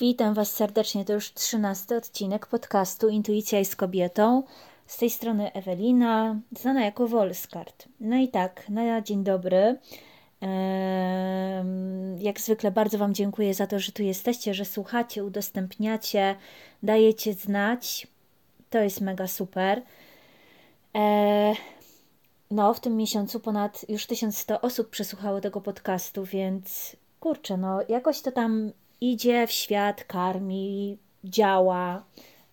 Witam Was serdecznie. To już trzynasty odcinek podcastu Intuicja jest kobietą. Z tej strony Ewelina, znana jako Wolskart. No i tak, na dzień dobry. Jak zwykle bardzo Wam dziękuję za to, że tu jesteście, że słuchacie, udostępniacie, dajecie znać. To jest mega super. E, no, w tym miesiącu ponad już 1100 osób przesłuchało tego podcastu, więc kurczę, no jakoś to tam idzie w świat, karmi, działa,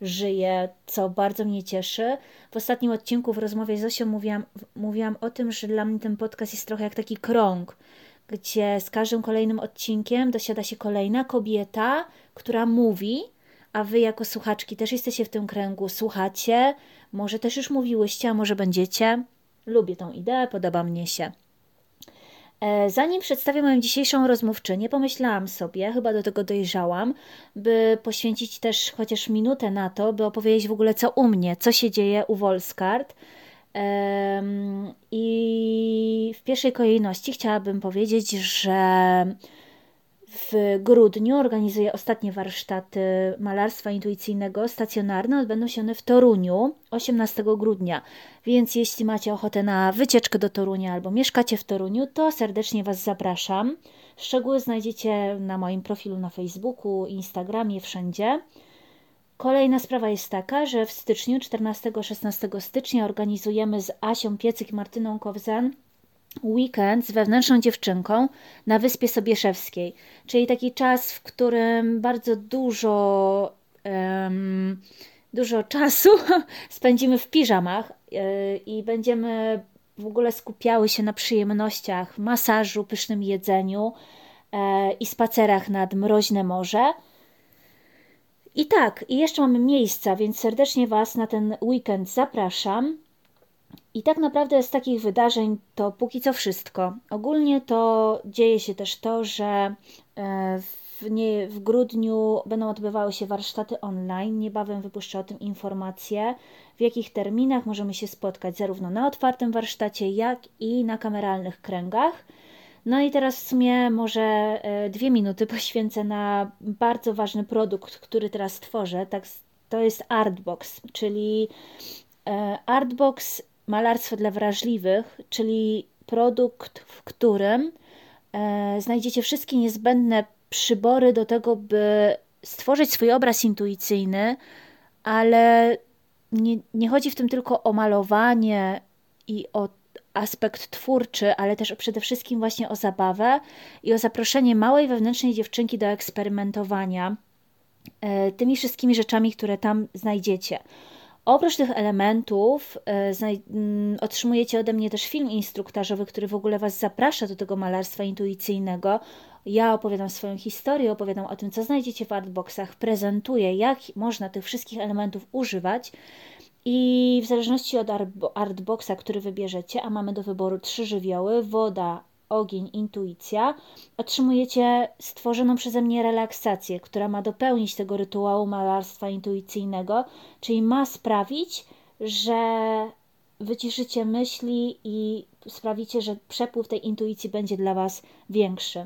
żyje, co bardzo mnie cieszy. W ostatnim odcinku w rozmowie z Osią mówiłam, mówiłam o tym, że dla mnie ten podcast jest trochę jak taki krąg, gdzie z każdym kolejnym odcinkiem dosiada się kolejna kobieta, która mówi, a wy jako słuchaczki też jesteście w tym kręgu, słuchacie, może też już mówiłyście, a może będziecie. Lubię tą ideę, podoba mnie się. E, zanim przedstawię moją dzisiejszą rozmówczynię, pomyślałam sobie, chyba do tego dojrzałam, by poświęcić też chociaż minutę na to, by opowiedzieć w ogóle co u mnie, co się dzieje u Wolskart. I w pierwszej kolejności chciałabym powiedzieć, że w grudniu organizuję ostatnie warsztaty malarstwa intuicyjnego stacjonarne. Odbędą się one w Toruniu 18 grudnia. Więc jeśli macie ochotę na wycieczkę do Torunia albo mieszkacie w Toruniu, to serdecznie Was zapraszam. Szczegóły znajdziecie na moim profilu na Facebooku, Instagramie, wszędzie. Kolejna sprawa jest taka, że w styczniu, 14-16 stycznia, organizujemy z Asią Piecyk i Martyną Kowzan weekend z wewnętrzną dziewczynką na Wyspie Sobieszewskiej, czyli taki czas, w którym bardzo dużo, um, dużo czasu spędzimy w piżamach yy, i będziemy w ogóle skupiały się na przyjemnościach, masażu, pysznym jedzeniu yy, i spacerach nad mroźne morze. I tak, i jeszcze mamy miejsca, więc serdecznie Was na ten weekend zapraszam. I tak naprawdę z takich wydarzeń to póki co wszystko. Ogólnie to dzieje się też to, że e, w, nie, w grudniu będą odbywały się warsztaty online. Niebawem wypuszczę o tym informacje, w jakich terminach możemy się spotkać, zarówno na otwartym warsztacie, jak i na kameralnych kręgach. No i teraz w sumie może e, dwie minuty poświęcę na bardzo ważny produkt, który teraz tworzę. Tak, to jest Artbox, czyli e, Artbox malarstwo dla wrażliwych, czyli produkt, w którym e, znajdziecie wszystkie niezbędne przybory do tego, by stworzyć swój obraz intuicyjny, ale nie, nie chodzi w tym tylko o malowanie i o aspekt twórczy, ale też przede wszystkim właśnie o zabawę i o zaproszenie małej wewnętrznej dziewczynki do eksperymentowania e, tymi wszystkimi rzeczami, które tam znajdziecie. Oprócz tych elementów e, mm, otrzymujecie ode mnie też film instruktażowy, który w ogóle Was zaprasza do tego malarstwa intuicyjnego. Ja opowiadam swoją historię, opowiadam o tym, co znajdziecie w artboxach, prezentuję, jak można tych wszystkich elementów używać. I w zależności od artboxa, który wybierzecie, a mamy do wyboru trzy żywioły: woda, ogień, intuicja, otrzymujecie stworzoną przeze mnie relaksację, która ma dopełnić tego rytuału malarstwa intuicyjnego, czyli ma sprawić, że wyciszycie myśli i sprawicie, że przepływ tej intuicji będzie dla Was większy.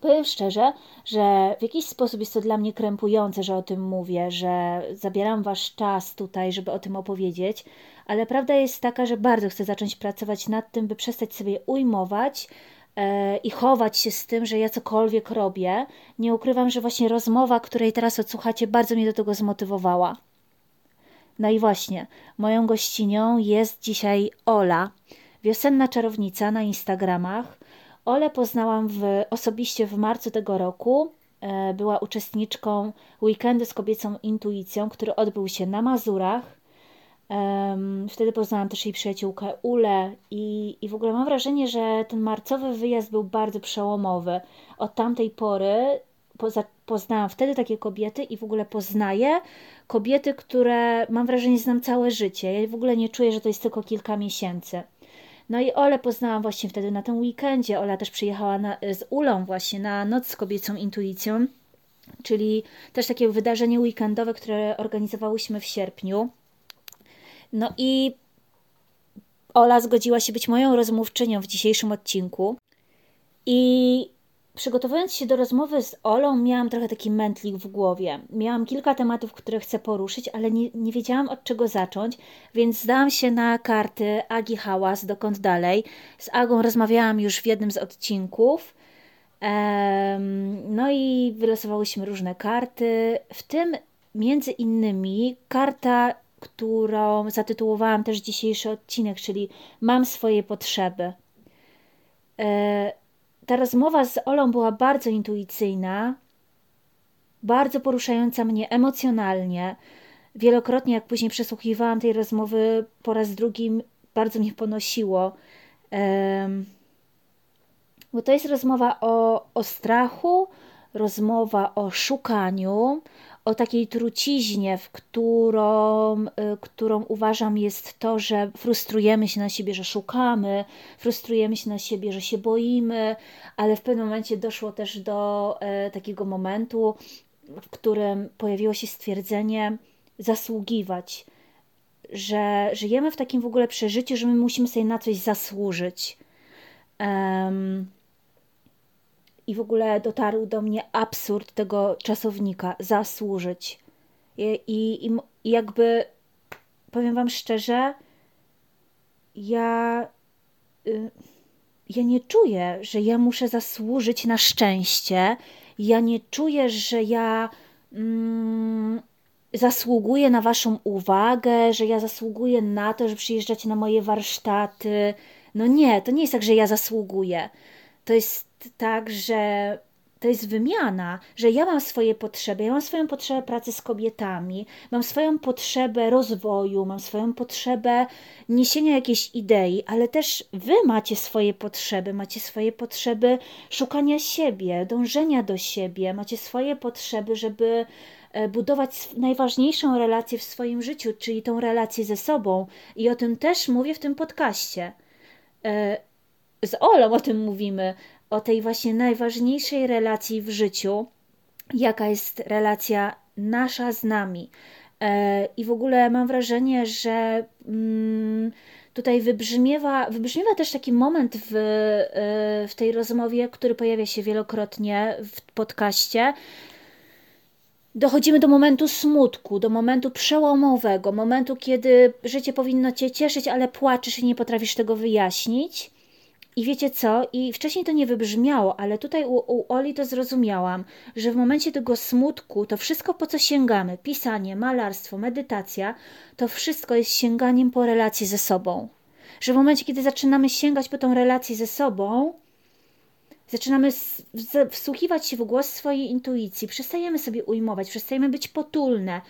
Powiem szczerze, że w jakiś sposób jest to dla mnie krępujące, że o tym mówię, że zabieram Wasz czas tutaj, żeby o tym opowiedzieć, ale prawda jest taka, że bardzo chcę zacząć pracować nad tym, by przestać sobie ujmować e, i chować się z tym, że ja cokolwiek robię. Nie ukrywam, że właśnie rozmowa, której teraz odsłuchacie, bardzo mnie do tego zmotywowała. No i właśnie, moją gościnią jest dzisiaj Ola, wiosenna czarownica na Instagramach. Ole poznałam w, osobiście w marcu tego roku. E, była uczestniczką weekendu z kobiecą intuicją, który odbył się na Mazurach. Wtedy poznałam też jej przyjaciółkę Ule i, i w ogóle mam wrażenie, że ten marcowy wyjazd był bardzo przełomowy. Od tamtej pory poznałam wtedy takie kobiety i w ogóle poznaję kobiety, które mam wrażenie znam całe życie. Ja w ogóle nie czuję, że to jest tylko kilka miesięcy. No i Ole poznałam właśnie wtedy na tym weekendzie. Ola też przyjechała na, z Ulą właśnie na Noc z kobiecą intuicją, czyli też takie wydarzenie weekendowe, które organizowałyśmy w sierpniu. No i Ola zgodziła się być moją rozmówczynią w dzisiejszym odcinku. I przygotowując się do rozmowy z Olą, miałam trochę taki mętlik w głowie. Miałam kilka tematów, które chcę poruszyć, ale nie, nie wiedziałam od czego zacząć, więc zdałam się na karty Agi Hałas, dokąd dalej. Z Agą rozmawiałam już w jednym z odcinków. No i wylosowałyśmy różne karty, w tym między innymi karta, którą zatytułowałam też dzisiejszy odcinek, czyli Mam swoje potrzeby. Ta rozmowa z Olą była bardzo intuicyjna, bardzo poruszająca mnie emocjonalnie. Wielokrotnie, jak później przesłuchiwałam tej rozmowy po raz drugi, bardzo mnie ponosiło. Um, bo to jest rozmowa o, o strachu, rozmowa o szukaniu, o takiej truciźnie, w którą, y, którą uważam jest to, że frustrujemy się na siebie, że szukamy, frustrujemy się na siebie, że się boimy, ale w pewnym momencie doszło też do e, takiego momentu, w którym pojawiło się stwierdzenie zasługiwać, że żyjemy w takim w ogóle przeżyciu, że my musimy sobie na coś zasłużyć. Um, i w ogóle dotarł do mnie absurd tego czasownika zasłużyć. I, i, i jakby powiem Wam szczerze, ja, y, ja nie czuję, że ja muszę zasłużyć na szczęście. Ja nie czuję, że ja mm, zasługuję na Waszą uwagę, że ja zasługuję na to, że przyjeżdżacie na moje warsztaty. No nie, to nie jest tak, że ja zasługuję. To jest tak, że to jest wymiana, że ja mam swoje potrzeby, ja mam swoją potrzebę pracy z kobietami, mam swoją potrzebę rozwoju, mam swoją potrzebę niesienia jakiejś idei, ale też wy macie swoje potrzeby, macie swoje potrzeby szukania siebie, dążenia do siebie, macie swoje potrzeby, żeby e, budować najważniejszą relację w swoim życiu, czyli tą relację ze sobą. I o tym też mówię w tym podcaście. E, z Olą o tym mówimy, o tej właśnie najważniejszej relacji w życiu, jaka jest relacja nasza z nami. E, I w ogóle mam wrażenie, że mm, tutaj wybrzmiewa, wybrzmiewa też taki moment w, e, w tej rozmowie, który pojawia się wielokrotnie w podcaście. Dochodzimy do momentu smutku, do momentu przełomowego, momentu, kiedy życie powinno cię cieszyć, ale płaczesz i nie potrafisz tego wyjaśnić. I wiecie co? I wcześniej to nie wybrzmiało, ale tutaj u, u Oli to zrozumiałam, że w momencie tego smutku, to wszystko po co sięgamy, pisanie, malarstwo, medytacja, to wszystko jest sięganiem po relację ze sobą. Że w momencie, kiedy zaczynamy sięgać po tą relację ze sobą, zaczynamy wsłuchiwać się w głos swojej intuicji, przestajemy sobie ujmować, przestajemy być potulne,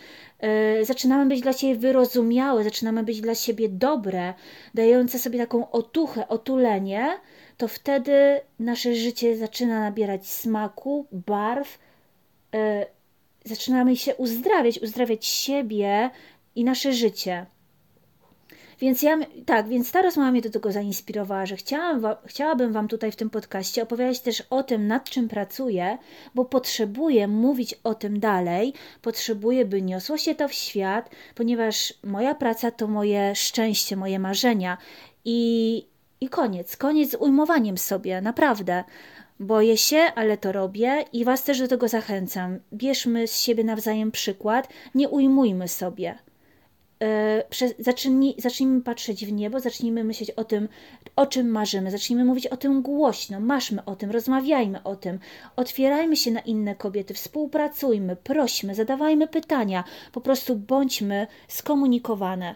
yy, zaczynamy być dla siebie wyrozumiałe, zaczynamy być dla siebie dobre, dające sobie taką otuchę, otulenie, to wtedy nasze życie zaczyna nabierać smaku, barw, yy, zaczynamy się uzdrawiać, uzdrawiać siebie i nasze życie. Więc ja, tak, więc ta rozmowa mnie do tego zainspirowała, że chciałam chciałabym Wam tutaj w tym podcaście opowiadać też o tym, nad czym pracuję, bo potrzebuję mówić o tym dalej, potrzebuję, by niosło się to w świat, ponieważ moja praca to moje szczęście, moje marzenia i, i koniec, koniec z ujmowaniem sobie, naprawdę. Boję się, ale to robię i Was też do tego zachęcam. Bierzmy z siebie nawzajem przykład, nie ujmujmy sobie. E, zacznij, zacznijmy patrzeć w niebo, zacznijmy myśleć o tym, o czym marzymy, zacznijmy mówić o tym głośno, maszmy o tym, rozmawiajmy o tym, otwierajmy się na inne kobiety, współpracujmy, prośmy, zadawajmy pytania, po prostu bądźmy skomunikowane.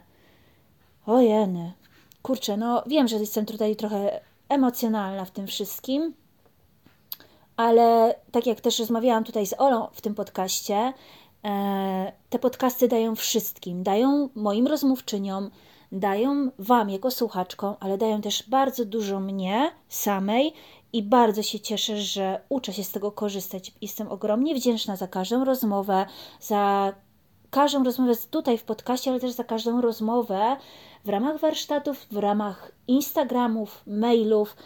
Ojeny, kurczę, no wiem, że jestem tutaj trochę emocjonalna w tym wszystkim, ale tak jak też rozmawiałam tutaj z Olą w tym podcaście, te podcasty dają wszystkim. Dają moim rozmówczyniom, dają Wam jako słuchaczkom, ale dają też bardzo dużo mnie samej i bardzo się cieszę, że uczę się z tego korzystać. Jestem ogromnie wdzięczna za każdą rozmowę, za każdą rozmowę tutaj w podcaście, ale też za każdą rozmowę w ramach warsztatów, w ramach Instagramów, mailów.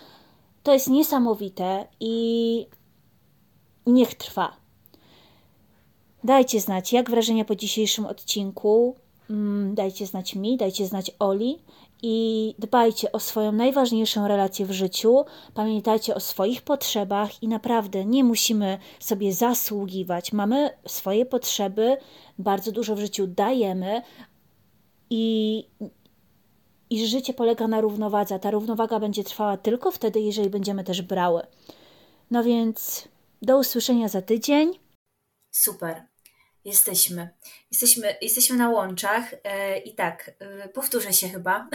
To jest niesamowite i niech trwa. Dajcie znać, jak wrażenia po dzisiejszym odcinku. Mm, dajcie znać mi, dajcie znać Oli i dbajcie o swoją najważniejszą relację w życiu. Pamiętajcie o swoich potrzebach i naprawdę nie musimy sobie zasługiwać. Mamy swoje potrzeby, bardzo dużo w życiu dajemy i, i życie polega na równowadze. Ta równowaga będzie trwała tylko wtedy, jeżeli będziemy też brały. No więc do usłyszenia za tydzień. Super. Jesteśmy. Jesteśmy, jesteśmy na łączach e, i tak, e, powtórzę się chyba.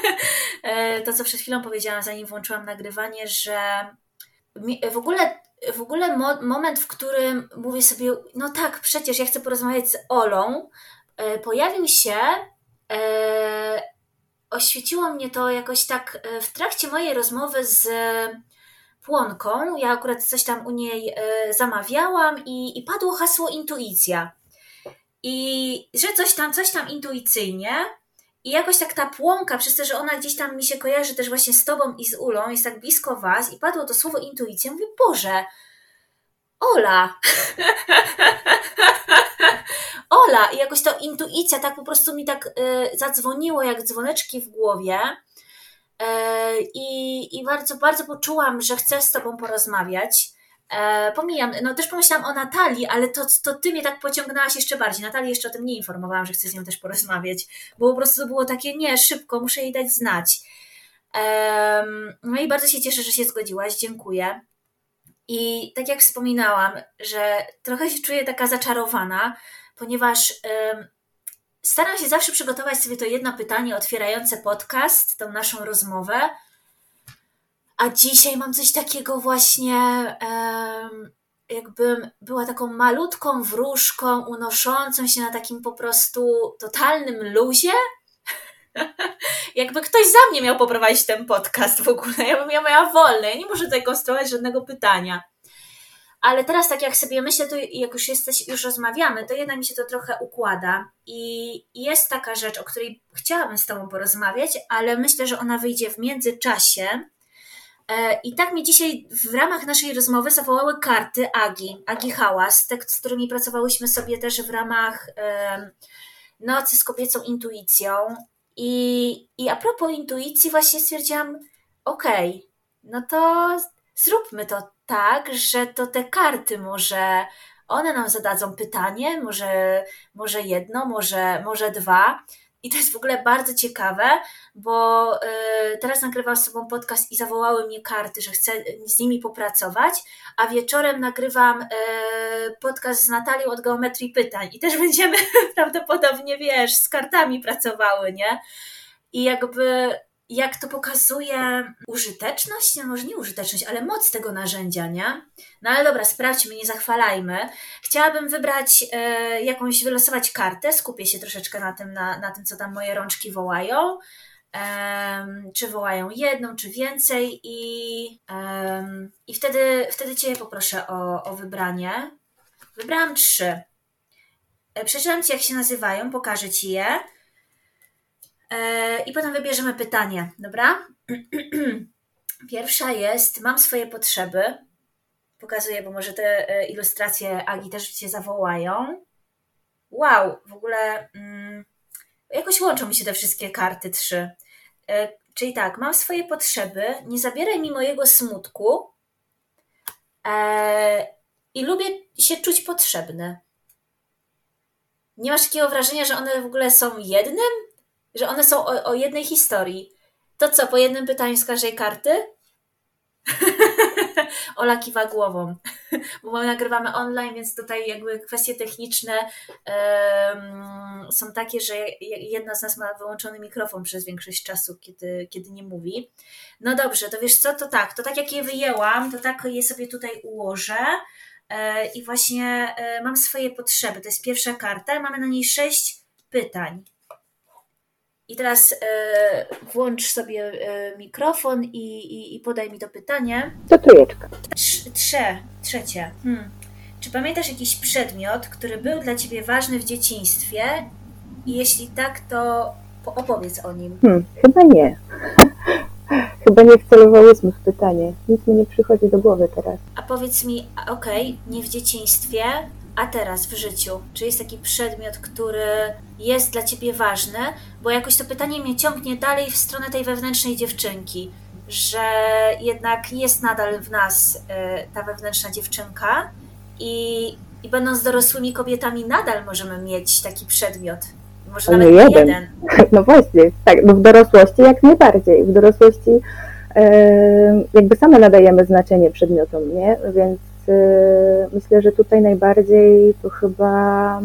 e, to, co przed chwilą powiedziałam, zanim włączyłam nagrywanie, że w ogóle, w ogóle mo, moment, w którym mówię sobie, no tak, przecież ja chcę porozmawiać z Olą, pojawił się, oświeciło mnie to jakoś tak w trakcie mojej rozmowy z płonką. Ja akurat coś tam u niej e, zamawiałam i, i padło hasło intuicja. I że coś tam, coś tam intuicyjnie. I jakoś tak ta płonka, przez to, że ona gdzieś tam mi się kojarzy też właśnie z tobą i z Ulą, jest tak blisko was, i padło to słowo intuicja, mówię, Boże, Ola! Ola! I jakoś to intuicja tak po prostu mi tak y, zadzwoniło jak dzwoneczki w głowie. E, I, I bardzo, bardzo poczułam, że chcę z Tobą porozmawiać. E, pomijam, no też pomyślałam o Natalii, ale to, to Ty mnie tak pociągnęłaś jeszcze bardziej. Natalii jeszcze o tym nie informowałam, że chcę z nią też porozmawiać, bo po prostu było takie, nie, szybko, muszę jej dać znać. no i bardzo się cieszę, że się zgodziłaś, dziękuję. I tak jak wspominałam, że trochę się czuję taka zaczarowana, ponieważ staram się zawsze przygotować sobie to jedno pytanie otwierające podcast, tą naszą rozmowę. A dzisiaj mam coś takiego właśnie, jakbym była taką malutką wróżką, unoszącą się na takim po prostu totalnym luzie. Jakby ktoś za mnie miał poprowadzić ten podcast w ogóle, ja bym ja miała wolne, ja nie muszę tutaj konstruować żadnego pytania. Ale teraz tak jak sobie myślę, to jak już jesteś, już rozmawiamy, to jednak mi się to trochę układa. I jest taka rzecz, o której chciałabym z Tobą porozmawiać, ale myślę, że ona wyjdzie w międzyczasie. E, I tak mi dzisiaj w ramach naszej rozmowy zawołały karty Agi, Agi Hałas, te, z którymi pracowałyśmy sobie też w ramach Nocy z kobiecą intuicją. I, i a propos intuicji, właśnie stwierdziłam, okej, okay, no to zróbmy to tak, że to te karty może one nam zadadzą pytanie, może, może jedno, może, może dwa. I to jest w ogóle bardzo ciekawe, bo y, teraz nagrywam z sobą podcast i zawołały mnie karty, że chcę z nimi popracować, a wieczorem nagrywam y, podcast z Natalią od geometrii pytań i też będziemy prawdopodobnie, wiesz, z kartami pracowały, nie? I jakby jak to pokazuje użyteczność, no może nie użyteczność, ale moc tego narzędzia, nie? No ale dobra, sprawdźmy, nie zachwalajmy. Chciałabym wybrać e, jakąś, wylosować kartę, skupię się troszeczkę na tym, na, na tym, co tam moje rączki wołają. Czy wołają jedną, czy więcej, i, i wtedy, wtedy Cię poproszę o, o wybranie. Wybrałam trzy. E, przeczytam Ci, jak się nazywają, pokażę Ci je. E, I potem wybierzemy pytanie, dobra? Pierwsza jest, mam swoje potrzeby. Pokazuję, bo może te e, ilustracje Agi też Cię zawołają. Wow, w ogóle mm, jakoś łączą mi się te wszystkie karty trzy. E, czyli tak, mam swoje potrzeby, nie zabieraj mi mojego smutku e, i lubię się czuć potrzebny. Nie masz takiego wrażenia, że one w ogóle są jednym? Że one są o, o jednej historii. To co, po jednym pytaniu z każdej karty? Ola kiwa głową, bo my nagrywamy online, więc tutaj jakby kwestie techniczne um, są takie, że jedna z nas ma wyłączony mikrofon przez większość czasu, kiedy, kiedy nie mówi. No dobrze, to wiesz co, to tak, to tak jak je wyjęłam, to tak je sobie tutaj ułożę. i właśnie mam swoje potrzeby. To jest pierwsza karta, mamy na niej sześć pytań. I teraz e, włącz sobie e, mikrofon i, i, i, podaj mi to pytanie. To trójeczka. Trze, trzecie. Hmm. Czy pamiętasz jakiś przedmiot, który był dla Ciebie ważny w dzieciństwie? I jeśli tak, to opowiedz o nim. Hmm, chyba nie. chyba nie wcelowałyśmy w pytanie. Nic mi nie przychodzi do głowy teraz. A powiedz mi, okej, okay, nie w dzieciństwie, a teraz w życiu? Czy jest taki przedmiot, który jest dla ciebie ważny? Bo jakoś to pytanie mnie ciągnie dalej w stronę tej wewnętrznej dziewczynki, że jednak jest nadal w nas y, ta wewnętrzna dziewczynka i, i będąc dorosłymi kobietami nadal możemy mieć taki przedmiot. Może nawet nie jeden. jeden. No właśnie, tak, no w dorosłości jak najbardziej. W dorosłości jakby same nadajemy znaczenie przedmiotom, nie? Więc myślę, że tutaj najbardziej to chyba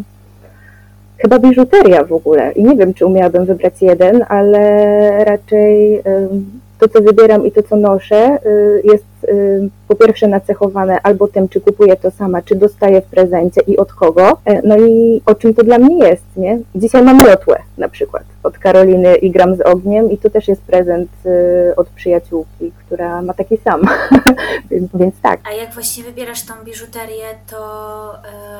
chyba biżuteria w ogóle. I nie wiem, czy umiałabym wybrać jeden, ale raczej to, co wybieram i to, co noszę, y, jest y, po pierwsze nacechowane albo tym, czy kupuję to sama, czy dostaję w prezencie i od kogo. E, no i o czym to dla mnie jest, nie? Dzisiaj mam miotłę na przykład od Karoliny i gram z ogniem i to też jest prezent y, od przyjaciółki, która ma taki sam, więc, więc, tak. A jak właśnie wybierasz tą biżuterię, to...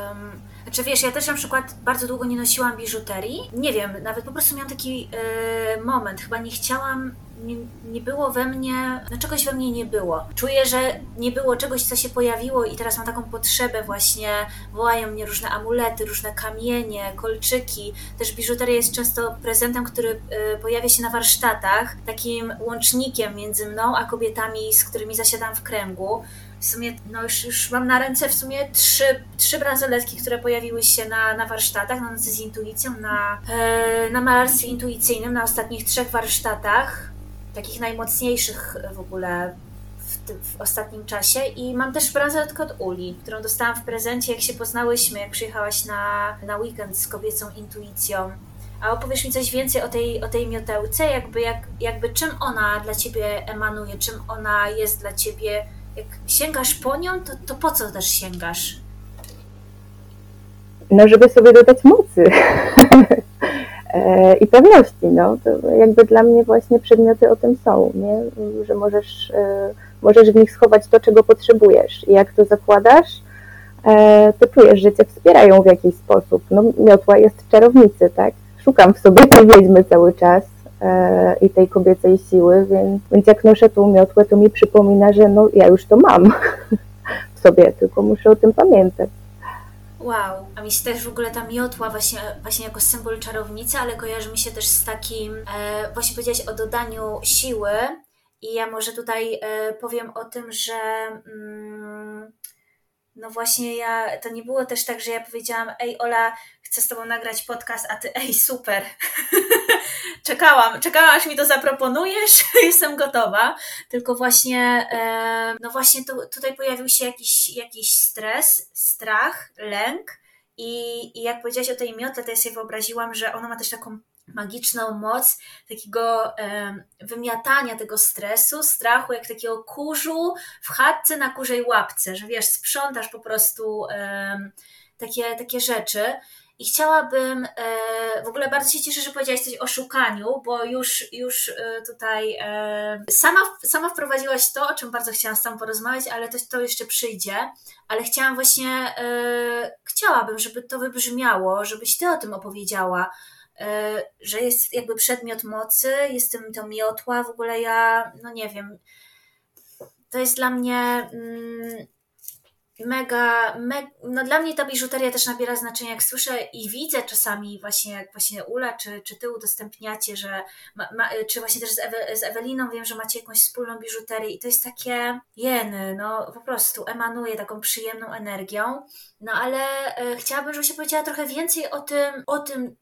Um czy wiesz, ja też na przykład bardzo długo nie nosiłam biżuterii. Nie wiem, nawet po prostu miałam taki yy, moment, chyba nie chciałam nie, nie było we mnie, no czegoś we mnie nie było. Czuję, że nie było czegoś, co się pojawiło i teraz mam taką potrzebę właśnie, wołają mnie różne amulety, różne kamienie, kolczyki. Też biżuteria jest często prezentem, który y, pojawia się na warsztatach, takim łącznikiem między mną a kobietami, z którymi zasiadam w kręgu w sumie, no już, już mam na ręce w sumie trzy, trzy bransoletki, które pojawiły się na, na warsztatach, na nocy z intuicją, na, e, na malarstwie intuicyjnym, na ostatnich trzech warsztatach takich najmocniejszych w ogóle w, w, ostatnim czasie i mam też bransoletkę od Uli, którą dostałam w prezencie, jak się poznałyśmy, jak przyjechałaś na, na weekend z kobiecą intuicją. A opowiesz mi coś więcej o tej, o tej miotełce, jakby, jak, jakby czym ona dla Ciebie emanuje, czym ona jest dla Ciebie. Jak sięgasz po nią, to, to po co też sięgasz? No, żeby sobie dodać mocy. E, i pewności. No. To jakby dla mnie właśnie przedmioty o tym są, nie? że możesz, e, możesz w nich schować to, czego potrzebujesz. I jak to zakładasz, e, to czujesz, że cię wspierają w jakiś sposób. No, miotła jest czarownicy, tak? Szukam w sobie tej wiedźmy cały czas i tej kobiecej siły, więc, więc jak noszę tą miotłę, to mi przypomina, że no, ja już to mam w sobie, tylko muszę o tym pamiętać. Wow, a mi się też w ogóle ta miotła właśnie, właśnie jako symbol czarownicy, ale kojarzy mi się też z takim, e, właśnie powiedziałaś o dodaniu siły i ja może tutaj e, powiem o tym, że mm, no właśnie ja, to nie było też tak, że ja powiedziałam, ej Ola, chcę z Tobą nagrać podcast, a Ty, ej super, czekałam, czekałam aż mi to zaproponujesz, jestem gotowa, tylko właśnie, no właśnie tu, tutaj pojawił się jakiś, jakiś stres, strach, lęk. I, i jak powiedziałaś o tej miotle, to ja sobie wyobraziłam, że ona ma też taką magiczną moc takiego wymiatania tego stresu, strachu, jak takiego kurzu w chatce na kurzej łapce, że wiesz, sprzątasz po prostu takie, takie rzeczy. I chciałabym, e, w ogóle bardzo się cieszę, że powiedziałaś coś o szukaniu, bo już, już e, tutaj e, sama, sama wprowadziłaś to, o czym bardzo chciałam z Tobą porozmawiać, ale to, to jeszcze przyjdzie. Ale chciałam właśnie, chciałabym, żeby to wybrzmiało, żebyś Ty o tym opowiedziała, że jest jakby przedmiot mocy, jest tym to miotła, w ogóle ja, no nie wiem, to jest dla mnie mm, mega, me, no dla mnie ta biżuteria też nabiera znaczenia, jak słyszę i widzę czasami właśnie, jak właśnie Ula czy, czy ty udostępniacie, że ma, ma, czy właśnie też z, Ewe, z Eweliną wiem, że macie jakąś wspólną biżuterię i to jest takie jeny, no po prostu emanuje taką przyjemną energią, no ale e, chciałabym, żebyś powiedziała trochę więcej o tym, o tym,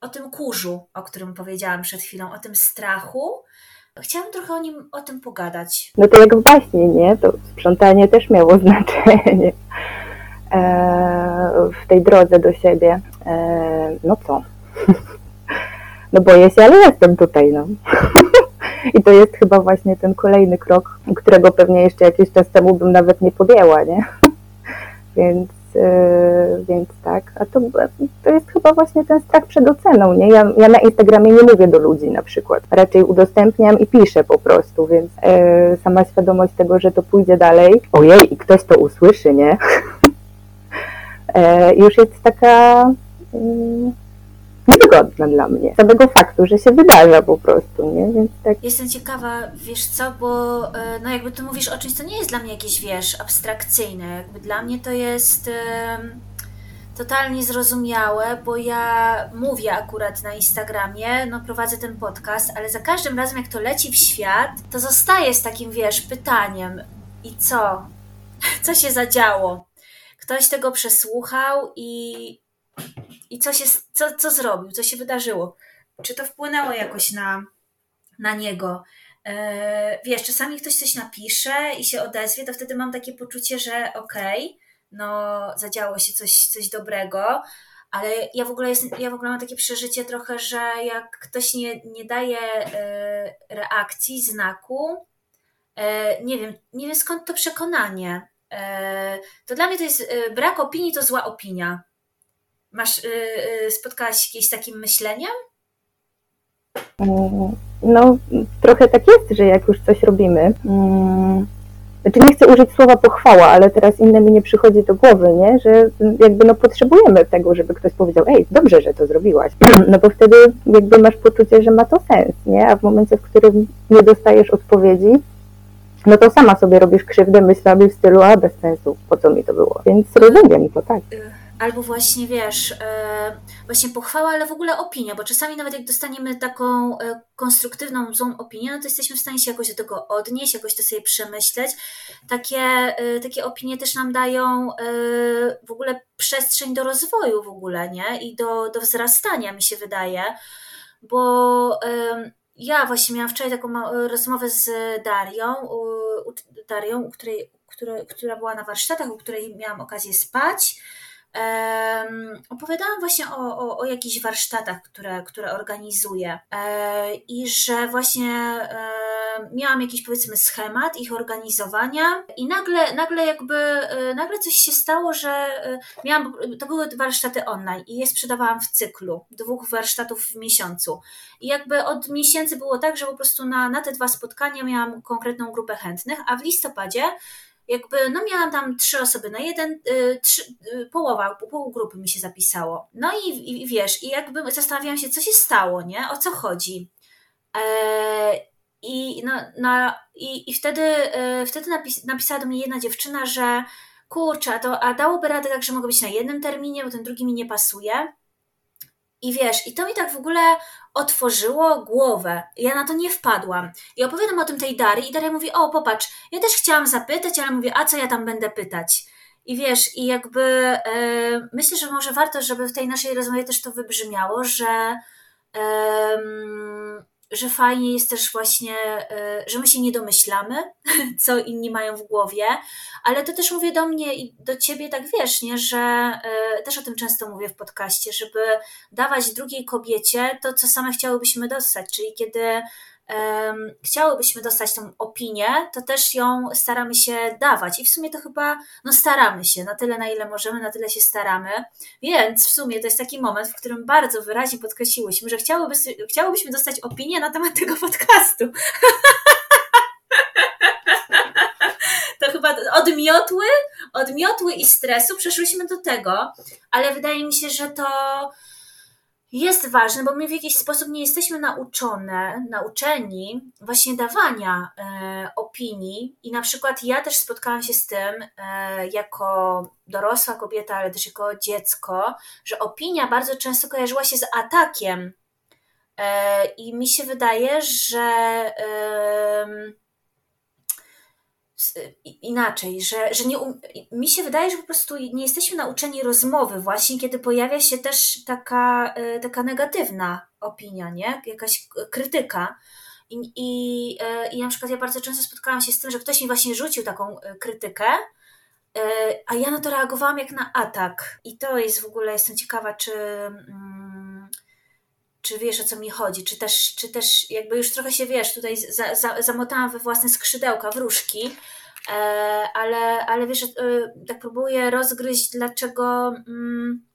o tym kurzu, o którym powiedziałam przed chwilą, o tym strachu, Chciałam trochę o nim, o tym pogadać. No to jak w baśnie, nie? To sprzątanie też miało znaczenie e, w tej drodze do siebie. E, no co? No boję się, ale jestem tutaj, no. I to jest chyba właśnie ten kolejny krok, którego pewnie jeszcze jakiś czas temu bym nawet nie podjęła, nie? Więc, więc tak, a to, to jest chyba właśnie ten strach przed oceną, nie? Ja, ja na Instagramie nie mówię do ludzi na przykład, raczej udostępniam i piszę po prostu, więc yy, sama świadomość tego, że to pójdzie dalej, ojej, i ktoś to usłyszy, nie? yy, już jest taka mm, niewygodna dla mnie. Samego faktu, że się wydarza po prostu, nie? Więc tak. Jestem ciekawa, wiesz co, bo e, no jakby ty mówisz o czymś, co nie jest dla mnie jakieś, wiesz, abstrakcyjne. Jakby dla mnie to jest totalnie zrozumiałe, bo ja mówię akurat na Instagramie, no prowadzę ten podcast, ale za każdym razem jak to leci w świat, to zostaje z takim, wiesz, pytaniem i co? Co się zadziało? Ktoś tego przesłuchał i i co, się, co, co zrobił, co się wydarzyło. Czy to wpłynęło jakoś na, na niego? E, wiesz, czasami ktoś coś napisze i się odezwie, to wtedy mam takie poczucie, że okej, okay, no zadziało się coś, coś dobrego, ale ja w ogóle jest, ja w ogóle mam takie przeżycie trochę, że jak ktoś nie, nie daje e, reakcji, znaku, e, nie wiem, nie wiem skąd to przekonanie. To dla mnie to jest brak opinii, to zła opinia. Masz, yy, spotkałaś się kiedyś z takim myśleniem? Mm, no, trochę tak jest, że jak już coś robimy, hmm, znaczy nie chcę użyć słowa pochwała, ale teraz inne mi nie przychodzi do głowy, nie? że jakby no potrzebujemy tego, żeby ktoś powiedział, ej, dobrze, że to zrobiłaś, no bo wtedy jakby masz poczucie, że ma to sens, nie? A w momencie, w którym nie dostajesz odpowiedzi, no to sama sobie robisz krzywdę myślami w stylu, a bez sensu, po co mi to było? Więc rozumiem to, tak. Albo właśnie wiesz, e, właśnie pochwała, ale w ogóle opinia, bo czasami nawet jak dostaniemy taką e, konstruktywną, złą opinię, no to jesteśmy w stanie się jakoś do tego odnieść, jakoś to sobie przemyśleć. Takie, e, takie opinie też nam dają w ogóle przestrzeń do rozwoju w ogóle, nie? I do, do wzrastania mi się wydaje, bo ja właśnie miałam wczoraj taką rozmowę z Darią, Darią, u której, która, która była na warsztatach, u której miałam okazję spać um, opowiadałam właśnie o, o, o jakichś warsztatach, które, które organizuję e, i że właśnie e, miałam jakiś powiedzmy schemat ich organizowania i nagle, nagle jakby, e, nagle coś się stało, że e, miałam, to były warsztaty online i je sprzedawałam w cyklu, dwóch warsztatów w miesiącu. I jakby od miesięcy było tak, że po prostu na, na te dwa spotkania miałam konkretną grupę chętnych, a w listopadzie jakby, no miałam tam trzy osoby na jeden, y, trzy, y, połowa, pół grupy mi się zapisało. No i, i wiesz, i jakby zastanawiałam się, co się stało, nie? O co chodzi? E, I, no, na, i, i wtedy, e, wtedy napis, napisała do mnie jedna dziewczyna, że kurczę, a, to, a dałoby radę tak, że mogę być na jednym terminie, bo ten drugi mi nie pasuje. I wiesz, i to mi tak w ogóle otworzyło głowę. Ja na to nie wpadłam. I opowiadam o tym tej Darii i Daria mówi, o popatrz, ja też chciałam zapytać, ale mówię, a co ja tam będę pytać? I wiesz, i jakby e, myślę, że może warto, żeby w tej naszej rozmowie też to wybrzmiało, że e, że fajnie jest też właśnie, e, że my się nie domyślamy, co inni mają w głowie, ale to też mówię do mnie i do ciebie, tak wiesz, nie, że e, też o tym często mówię w podcaście, żeby dawać drugiej kobiecie to, co same chciałybyśmy dostać, czyli kiedy um, chciałybyśmy dostać tą opinię, to też ją staramy się dawać. I w sumie to chyba, no staramy się na tyle, na ile możemy, na tyle się staramy. Więc w sumie to jest taki moment, w którym bardzo wyraźnie podkreśliłyśmy, że chciałyby, chciałybyśmy dostać opinię na temat tego podcastu. to chyba odmiotły, odmiotły i stresu przeszłyśmy do tego, ale wydaje mi się, że to jest ważne, bo my w jakiś sposób nie jesteśmy nauczone, nauczeni właśnie dawania e, opinii. I na przykład ja też spotkałam się z tym e, jako dorosła kobieta, ale też jako dziecko, że opinia bardzo często kojarzyła się z atakiem. E, i mi się wydaje, że inaczej, że, że nie, um, mi się wydaje, że po prostu nie jesteśmy nauczeni rozmowy właśnie, kiedy pojawia się też taka, e, taka negatywna opinia, nie? jakaś krytyka. I, i, e, I na przykład ja bardzo często spotkałam się z tym, że ktoś mi właśnie rzucił taką krytykę, a ja na to reagowałam jak na atak. I to jest w ogóle, jestem ciekawa, czy, mm, czy wiesz o co mi chodzi, czy też, czy też jakby już trochę się wiesz, tutaj za, za, zamotałam we własne skrzydełka, wróżki, ale, ale wiesz, tak próbuję rozgryźć, dlaczego. Mm,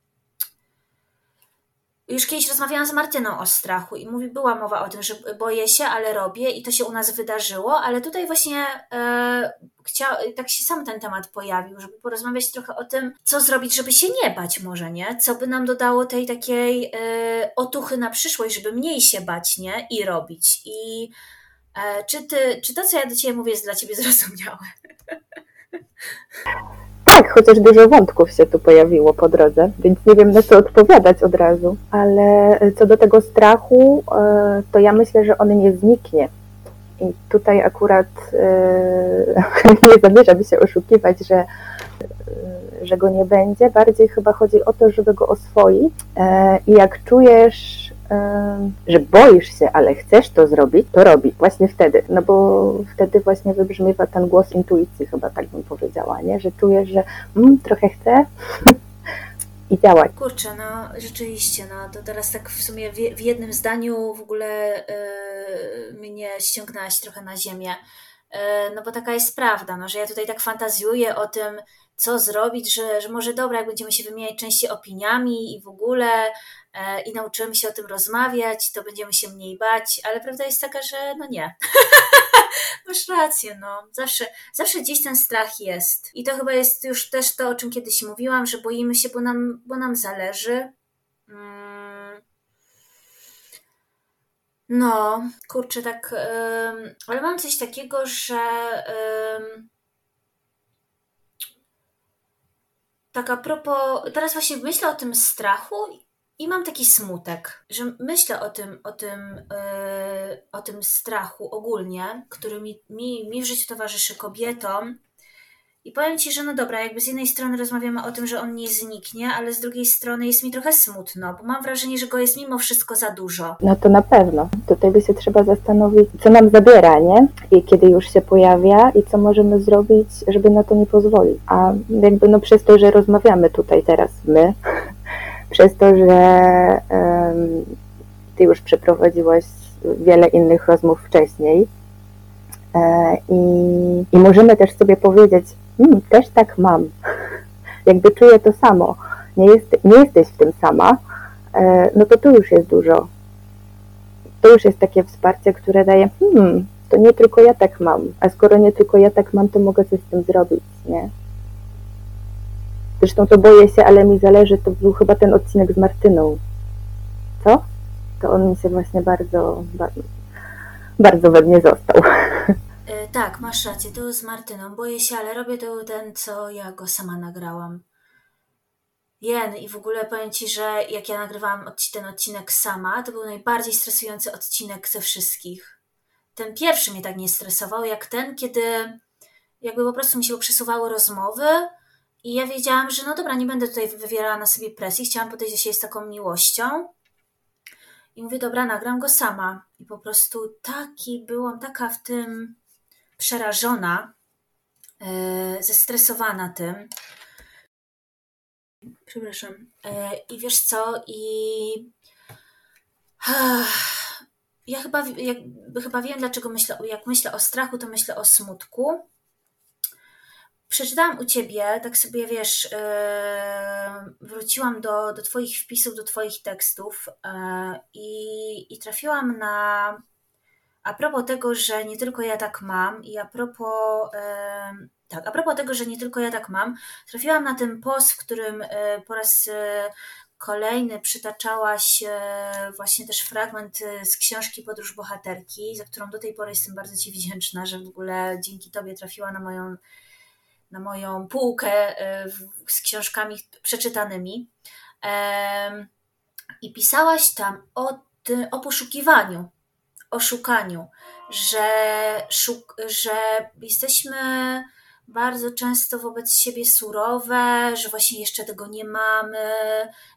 już kiedyś rozmawiałam z Martyną o strachu i mówi, była mowa o tym, że boję się, ale robię i to się u nas wydarzyło, ale tutaj właśnie e, chciał, tak się sam ten temat pojawił, żeby porozmawiać trochę o tym, co zrobić, żeby się nie bać może, nie? Co by nam dodało tej takiej e, otuchy na przyszłość, żeby mniej się bać, nie? I robić. I e, czy, ty, czy to, co ja do Ciebie mówię, jest dla Ciebie zrozumiałe? Tak, chociaż dużo wątków się tu pojawiło po drodze, więc nie wiem na co odpowiadać od razu. Ale co do tego strachu, e, to ja myślę, że on nie zniknie. I tutaj akurat e, nie zamierzam się oszukiwać, że, e, że go nie będzie. Bardziej chyba chodzi o to, żeby go oswoić. I jak czujesz że boisz się, ale chcesz to zrobić, to robi właśnie wtedy. No bo wtedy właśnie wybrzmiewa ten głos intuicji, chyba tak bym powiedziała, nie? Że czujesz, że mm, trochę chcę i działać. Kurczę, no rzeczywiście, no to teraz tak w sumie w, w jednym zdaniu w ogóle yy, mnie ściągnęłaś trochę na ziemię. Yy, no bo taka jest prawda, no, że ja tutaj tak fantazjuję o tym, co zrobić, że, że może dobra, jak będziemy się wymieniać częściej opiniami i w ogóle i nauczymy się o tym rozmawiać, to będziemy się mniej bać, ale prawda jest taka, że no nie. Masz rację, no. Zawsze, zawsze gdzieś ten strach jest. I to chyba jest już też to, o czym kiedyś mówiłam, że boimy się, bo nam, bo nam zależy. Mm. No, kurczę, tak, ale mam coś takiego, że tak a propos, teraz właśnie myślę o tym strachu i mam taki smutek, że myślę o tym, o tym, yy, o tym strachu ogólnie, który mi, mi, mi w życiu towarzyszy kobietom, i powiem Ci, że no dobra, jakby z jednej strony rozmawiamy o tym, że on nie zniknie, ale z drugiej strony jest mi trochę smutno, bo mam wrażenie, że go jest mimo wszystko za dużo. No to na pewno. Tutaj by się trzeba zastanowić, co nam zabiera, nie? I kiedy już się pojawia i co możemy zrobić, żeby na to nie pozwolić. A jakby no przez to, że rozmawiamy tutaj teraz my, przez to, że Ty już przeprowadziłaś wiele innych rozmów wcześniej, e, i, I możemy też sobie powiedzieć, hmm, też tak mam. Jakby czuję to samo. Nie, jest, nie jesteś w tym sama, e, no to tu już jest dużo. To już jest takie wsparcie, które daje, hmm, to nie tylko ja tak mam, a skoro nie tylko ja tak mam, to mogę coś z tym zrobić, nie? Zresztą to boję się, ale mi zależy, to był chyba ten odcinek z Martyną. Co? To on mi się właśnie bardzo, bardzo, bardzo we mnie został. E, tak, masz rację, to z Martyną. Boję się, ale robię to ten, co ja go sama nagrałam. Jen, i w ogóle powiem Ci, że jak ja nagrywałam ten odcinek sama, to był najbardziej stresujący odcinek ze wszystkich. Ten pierwszy mnie tak nie stresował, jak ten, kiedy jakby po prostu mi się przesuwały rozmowy i ja wiedziałam, że no dobra, nie będę tutaj wywierała na sobie presji, chciałam podejść do siebie z taką miłością. I mówię, dobra, nagram go sama. I po prostu taki byłam, taka w tym przerażona, e, zestresowana tym. Przepraszam. E, I wiesz co? I ja chyba, jakby chyba wiem, dlaczego myślę, jak myślę o strachu, to myślę o smutku. Przeczytałam u ciebie, tak sobie wiesz, e, wróciłam do, do Twoich wpisów, do Twoich tekstów i, i trafiłam na a propos tego, że nie tylko ja tak mam i a propos, tak, a propos tego, że nie tylko ja tak mam, trafiłam na ten post, w którym e, po raz e, kolejny przytaczałaś e, właśnie też fragment z książki Podróż Bohaterki, za którą do tej pory jestem bardzo Ci wdzięczna, że w ogóle dzięki Tobie trafiła na moją, na moją półkę z książkami przeczytanymi. I pisałaś tam o, o poszukiwaniu oszukaniu, że, szuk że jesteśmy bardzo często wobec siebie surowe, że właśnie jeszcze tego nie mamy,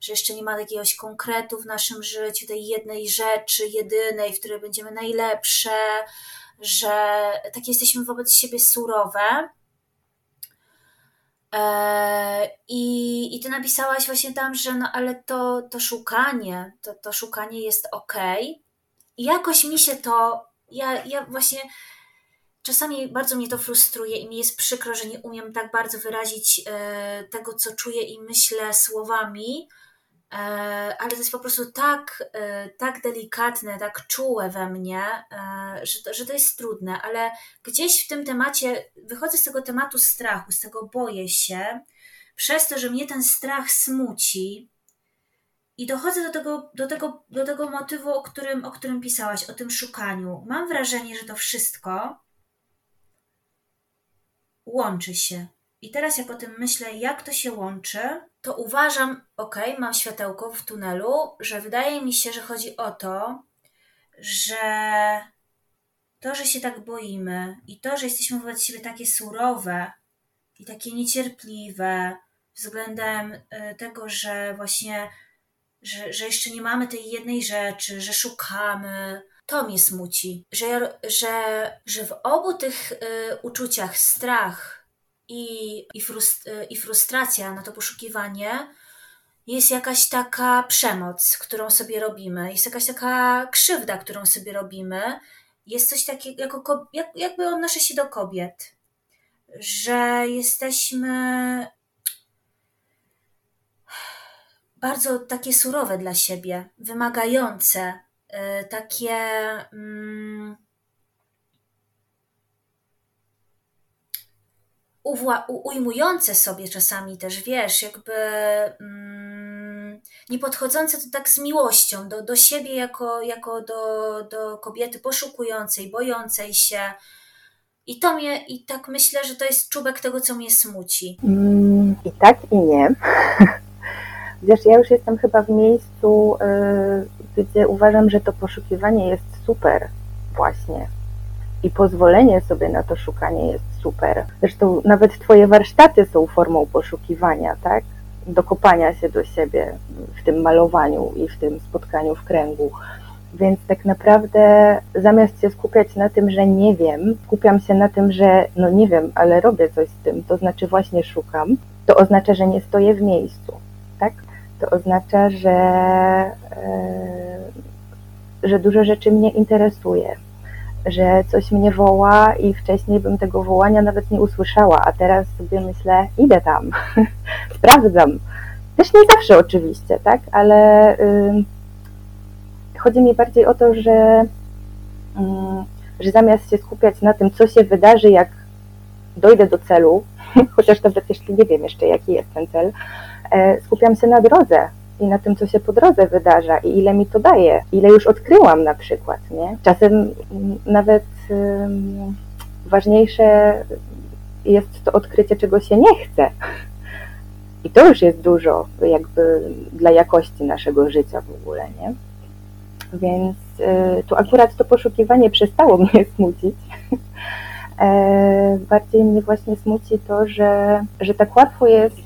że jeszcze nie ma jakiegoś konkretu w naszym życiu, tej jednej rzeczy, jedynej, w której będziemy najlepsze, że takie jesteśmy wobec siebie surowe. E, I, I ty napisałaś właśnie tam, że no ale to, to szukanie, to, to szukanie jest ok, i jakoś mi się to, ja, ja właśnie czasami bardzo mnie to frustruje i mi jest przykro, że nie umiem tak bardzo wyrazić e, tego, co czuję i myślę słowami, ale to jest po prostu tak, e, tak delikatne, tak czułe we mnie, że to, że to jest trudne, ale gdzieś w tym temacie wychodzę z tego tematu strachu, z tego boję się, przez to, że mnie ten strach smuci. I dochodzę do tego, do, tego, do tego motywu, o którym, o którym pisałaś, o tym szukaniu. Mam wrażenie, że to wszystko łączy się. I teraz, jak o tym myślę, jak to się łączy, to uważam, ok, mam światełko w tunelu, że wydaje mi się, że chodzi o to, że to, że się tak boimy i to, że jesteśmy wobec siebie takie surowe i takie niecierpliwe względem y, tego, że właśnie, że, że jeszcze nie mamy tej jednej rzeczy, że szukamy, to mnie smuci, że, że, że w obu tych y, uczuciach strach i, i, frust, y, i frustracja na to poszukiwanie jest jakaś taka przemoc, którą sobie robimy, jest jakaś taka krzywda, którą sobie robimy, jest coś takiego, jako, jak, jakby odnoszę się do kobiet, że jesteśmy bardzo takie surowe dla siebie, wymagające, Y, takie um, ujmujące sobie czasami też, wiesz, jakby um, nie podchodzące to tak z miłością do, do siebie jako, jako do, do kobiety poszukującej, bojącej się. I to mnie, i tak myślę, że to jest czubek tego, co mnie smuci. Mm, I tak, i nie. Wiesz, ja już jestem chyba w miejscu, yy, gdzie uważam, że to poszukiwanie jest super właśnie. I pozwolenie sobie na to szukanie jest super. Zresztą nawet Twoje warsztaty są formą poszukiwania, tak? Dokopania się do siebie w tym malowaniu i w tym spotkaniu w kręgu. Więc tak naprawdę zamiast się skupiać na tym, że nie wiem, skupiam się na tym, że no nie wiem, ale robię coś z tym, to znaczy właśnie szukam, to oznacza, że nie stoję w miejscu, tak? to oznacza, że, e, że dużo rzeczy mnie interesuje, że coś mnie woła i wcześniej bym tego wołania nawet nie usłyszała, a teraz sobie myślę, idę tam, sprawdzam. Też nie zawsze oczywiście, tak, ale chodzi mi bardziej o to, że, że zamiast się skupiać na tym, co się wydarzy, jak dojdę do celu, chociaż nawet jeśli nie wiem jeszcze, jaki jest ten cel, E, skupiam się na drodze i na tym, co się po drodze wydarza i ile mi to daje, ile już odkryłam na przykład, nie? Czasem nawet ważniejsze jest to odkrycie, czego się nie chce. I to już jest dużo jakby dla jakości naszego życia w ogóle, nie? Więc y, tu akurat to poszukiwanie przestało mnie smucić. E, bardziej mnie właśnie smuci to, że, że tak łatwo jest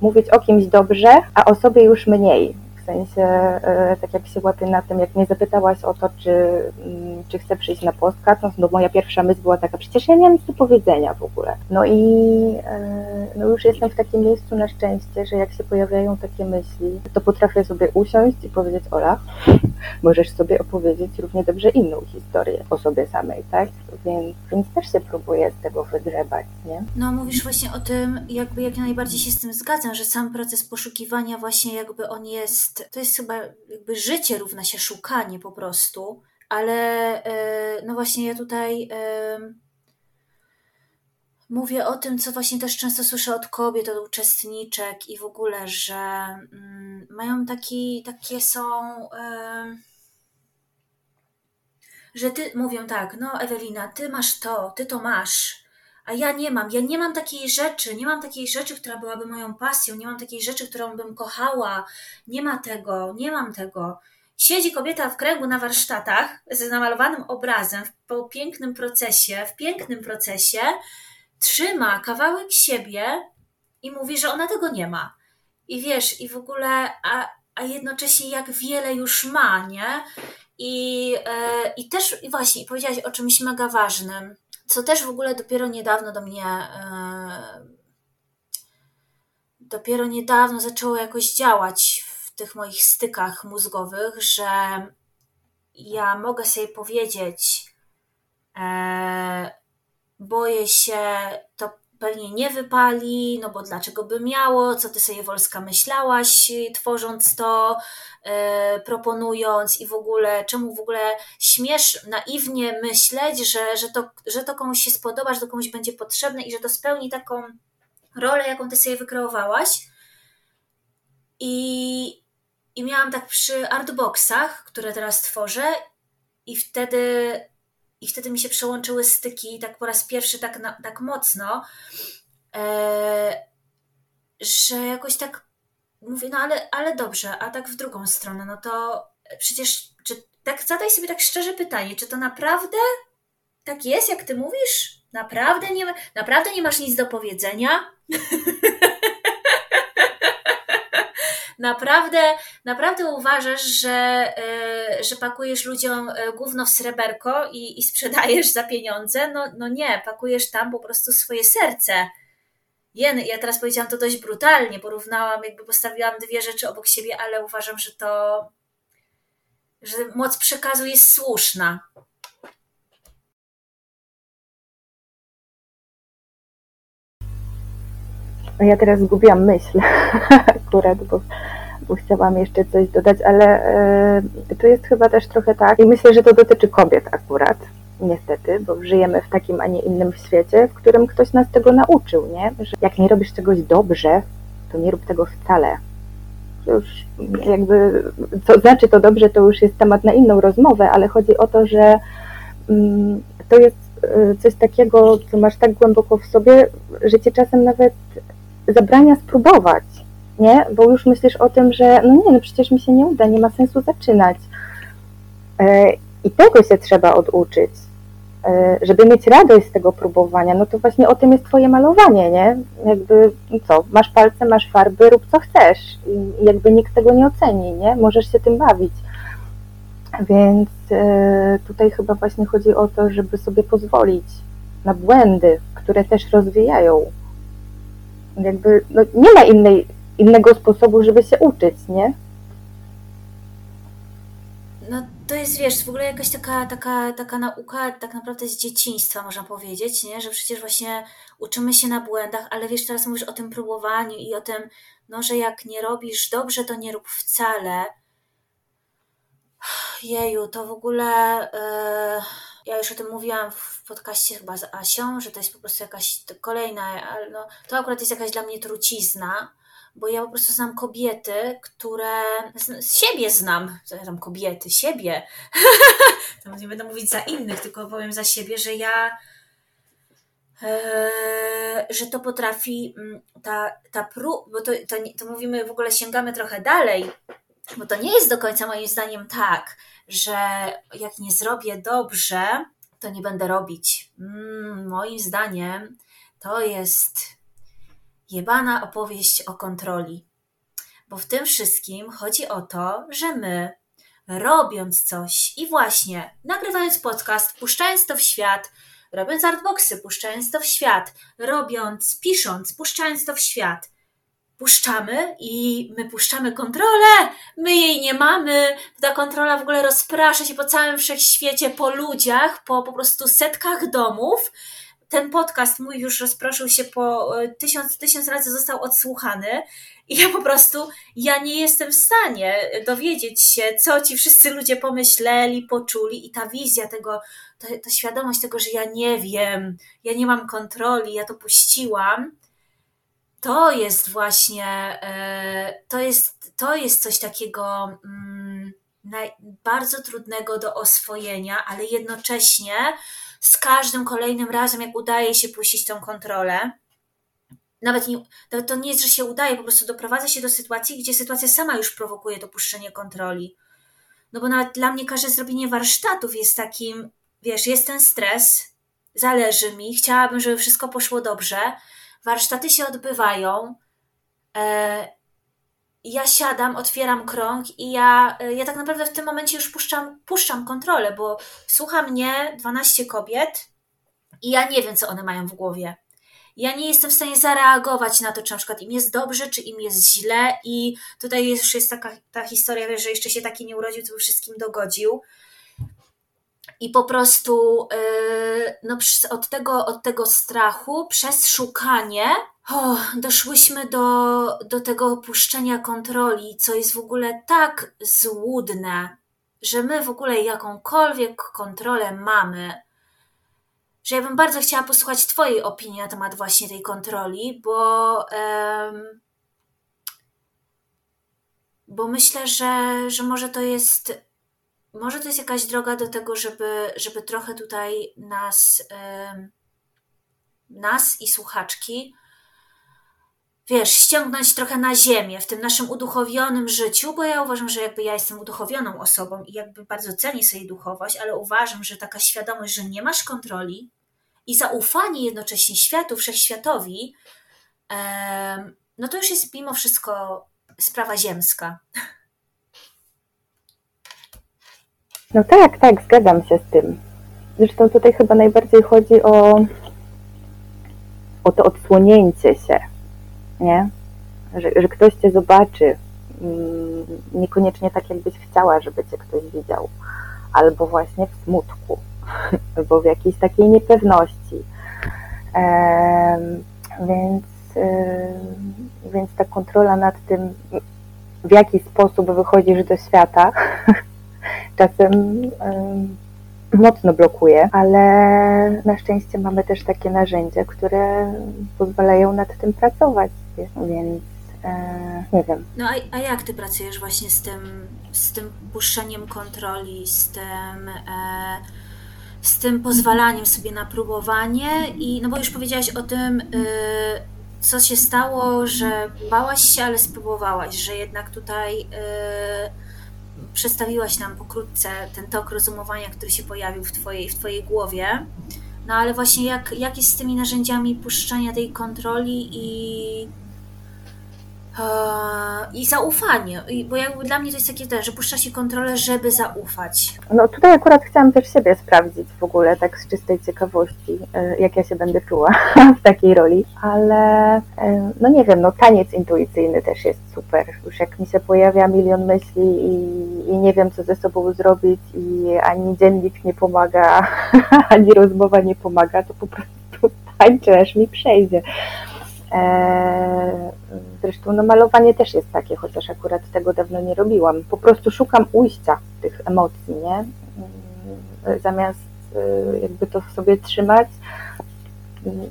mówić o kimś dobrze, a o sobie już mniej sensie, e, tak jak się łapię na tym, jak mnie zapytałaś o to, czy, mm, czy chcę przyjść na podcast, no moja pierwsza myśl była taka, przecież ja nie mam nic do powiedzenia w ogóle. No i e, no już jestem w takim miejscu na szczęście, że jak się pojawiają takie myśli, to potrafię sobie usiąść i powiedzieć, Ola, możesz sobie opowiedzieć równie dobrze inną historię o sobie samej, tak? Więc, więc też się próbuję z tego wygrzebać, nie? No mówisz właśnie o tym, jakby jak najbardziej się z tym zgadzam, że sam proces poszukiwania właśnie jakby on jest to jest chyba jakby życie równa się szukanie po prostu, ale e, no właśnie ja tutaj mówię o tym, co właśnie też często słyszę od kobiet, od uczestniczek i w ogóle, że mm, mają taki, takie są, że ty mówią tak, no Ewelina, ty masz to, ty to masz, a ja nie mam. Ja nie mam takiej rzeczy, nie mam takiej rzeczy, która byłaby moją pasją, nie mam takiej rzeczy, którą bym kochała. Nie ma tego, nie mam tego. Siedzi kobieta w kręgu na warsztatach z namalowanym obrazem w pięknym procesie, w pięknym procesie, trzyma kawałek siebie i mówi, że ona tego nie ma. I wiesz, i w ogóle, a, a jednocześnie jak wiele już ma, nie? I, yy, i też, i właśnie, powiedziałaś o czymś mega ważnym co też w ogóle dopiero niedawno do mnie, e, dopiero niedawno zaczęło jakoś działać w tych moich stykach mózgowych, że ja mogę sobie powiedzieć, E, boję się, to pewnie nie wypali, no bo dlaczego by miało, co ty sobie Wolska myślałaś, tworząc to, e, proponując i w ogóle, czemu w ogóle śmiesz naiwnie myśleć, że, że, to, że to komuś się spodoba, że to komuś będzie potrzebne i że to spełni taką rolę, jaką ty sobie wykreowałaś. I, i miałam tak przy artboxach, które teraz tworzę i wtedy i wtedy mi się przełączyły styki tak po raz pierwszy tak, na, tak mocno, e, że jakoś tak mówię, no ale, ale dobrze, a tak w drugą stronę, no to przecież, czy tak zadaj sobie tak szczerze pytanie, czy to naprawdę tak jest, jak ty mówisz? Naprawdę nie, naprawdę nie masz nic do powiedzenia? naprawdę, naprawdę uważasz, że, e, że pakujesz ludziom e, gówno w sreberko i, i sprzedajesz za pieniądze? No, no nie, pakujesz tam po prostu swoje serce. Jen, ja teraz powiedziałam to dość brutalnie, porównałam, jakby postawiłam dwie rzeczy obok siebie, ale uważam, że to, że moc przekazu jest słuszna. Ja teraz zgubiłam myśl akurat, bo, bo chciałam jeszcze coś dodać, ale y, to jest chyba też trochę tak, i myślę, że to dotyczy kobiet akurat, niestety, bo żyjemy w takim, a nie innym świecie, w którym ktoś nas tego nauczył, nie? Że jak nie robisz czegoś dobrze, to nie rób tego wcale. Już jakby, co znaczy to dobrze, to już jest temat na inną rozmowę, ale chodzi o to, że mm, to jest y, coś takiego, co masz tak głęboko w sobie, że cię czasem nawet zabrania spróbować, nie? Bo już myślisz o tym, że no nie, no przecież mi się nie uda, nie ma sensu zaczynać. E, I tego się trzeba oduczyć. E, żeby mieć radość z tego próbowania, no to właśnie o tym jest Twoje malowanie, nie? Jakby, no co, masz palce, masz farby, rób co chcesz i jakby nikt tego nie oceni, nie? Możesz się tym bawić. Więc e, tutaj chyba właśnie chodzi o to, żeby sobie pozwolić na błędy, które też rozwijają jakby no, nie ma innej, innego sposobu, żeby się uczyć, nie? No to jest, wiesz, w ogóle jakaś taka, taka, taka nauka tak naprawdę z dzieciństwa, można powiedzieć, nie? Że przecież właśnie uczymy się na błędach, ale wiesz, teraz mówisz o tym próbowaniu i o tym, no, że jak nie robisz dobrze, to nie rób wcale. Jeju, to w ogóle... Yy ja już o tym mówiłam w podcaście chyba z Asią, że to jest po prostu jakaś kolejna, no, to akurat jest jakaś dla mnie trucizna, bo ja po prostu znam kobiety, które z siebie znam, ja tam kobiety, siebie. to nie będę mówić za innych, tylko powiem za siebie, że ja e, że to potrafi mm, ta, ta prób, bo to, to, to mówimy, w ogóle sięgamy trochę dalej, bo to nie jest do końca moim zdaniem tak, że jak nie zrobię dobrze, to nie będę robić. Mm, moim zdaniem to jest jebana opowieść o kontroli. Bo w tym wszystkim chodzi o to, że my, robiąc coś i właśnie nagrywając podcast, puszczając to w świat, robiąc artboxy, puszczając to w świat, robiąc, pisząc, puszczając to w świat, puszczamy i my puszczamy kontrolę, my jej nie mamy, ta kontrola w ogóle rozprasza się po całym wszechświecie, po ludziach, po po prostu setkach domów. Ten podcast mój już rozproszył się po e, tysiąc, tysiąc razy został odsłuchany i ja po prostu, ja nie jestem w stanie dowiedzieć się, co ci wszyscy ludzie pomyśleli, poczuli i ta wizja tego, ta, ta świadomość tego, że ja nie wiem, ja nie mam kontroli, ja to puściłam, to jest właśnie, e, to jest, to jest coś takiego mm, bardzo trudnego do oswojenia, ale jednocześnie z każdym kolejnym razem, jak udaje się puścić tą kontrolę, nawet nie, to nie jest, że się udaje, po prostu doprowadza się do sytuacji, gdzie sytuacja sama już prowokuje to puszczenie kontroli. No bo nawet dla mnie każde zrobienie warsztatów jest takim, wiesz, jest ten stres, zależy mi, chciałabym, żeby wszystko poszło dobrze, warsztaty się odbywają. E, ja siadam, otwieram krąg i ja, e, ja tak naprawdę w tym momencie już puszczam, puszczam kontrolę, bo słucha mnie 12 kobiet i ja nie wiem, co one mają w głowie. Ja nie jestem w stanie zareagować na to, czy na przykład im jest dobrze, czy im jest źle i tutaj już jest taka ta historia, że jeszcze się taki nie urodził, co by wszystkim dogodził. I po prostu yy, no, od, tego, od tego strachu, przez szukanie, oh, doszłyśmy do, do tego opuszczenia kontroli, co jest w ogóle tak złudne, że my w ogóle jakąkolwiek kontrolę mamy, że ja bym bardzo chciała posłuchać Twojej opinii na temat właśnie tej kontroli, bo, bo myślę, że, że może to jest może to jest jakaś droga do tego, żeby, żeby trochę tutaj nas, nas i słuchaczki wiesz, ściągnąć trochę na ziemię w tym naszym uduchowionym życiu, bo ja uważam, że jakby ja jestem uduchowioną osobą i jakby bardzo cenię sobie duchowość, ale uważam, że taka świadomość, że nie masz kontroli i zaufanie jednocześnie światu, wszechświatowi, no to już jest mimo wszystko sprawa ziemska. No tak, tak, zgadzam się z tym. Zresztą tutaj chyba najbardziej chodzi o, o to odsłonięcie się nie? Że, że ktoś cię zobaczy, mm, niekoniecznie tak, jakbyś chciała, żeby cię ktoś widział, albo właśnie w smutku, albo w jakiejś takiej niepewności. Więc, więc ta kontrola nad tym, w jaki sposób wychodzisz do świata, czasem mocno blokuje, ale na szczęście mamy też takie narzędzia, które pozwalają nad tym pracować więc e, nie wiem. No a, a jak ty pracujesz właśnie z tym, z tym puszczeniem kontroli, z tym, e, z tym pozwalaniem sobie na próbowanie i no bo już powiedziałaś o tym, e, co się stało, że bałaś się, ale spróbowałaś, że jednak tutaj e, przedstawiłaś nam pokrótce ten tok rozumowania, który się pojawił w twojej, w twojej głowie. No ale właśnie jak, jak jest z tymi narzędziami puszczania tej kontroli i i zaufanie, bo jakby dla mnie to jest takie że puszcza się kontrolę, żeby zaufać. No tutaj akurat chciałam też siebie sprawdzić w ogóle, tak z czystej ciekawości, e, jak ja się będę czuła w takiej roli, ale e, no nie wiem, no taniec intuicyjny też jest super. Już jak mi się pojawia milion myśli i, i nie wiem, co ze sobą zrobić i ani dziennik nie pomaga, ani rozmowa nie pomaga, to po prostu tańczę, aż mi przejdzie. E, zresztą no, malowanie też jest takie, chociaż akurat tego dawno nie robiłam. Po prostu szukam ujścia tych emocji, nie? Mm, zamiast e, jakby to sobie trzymać,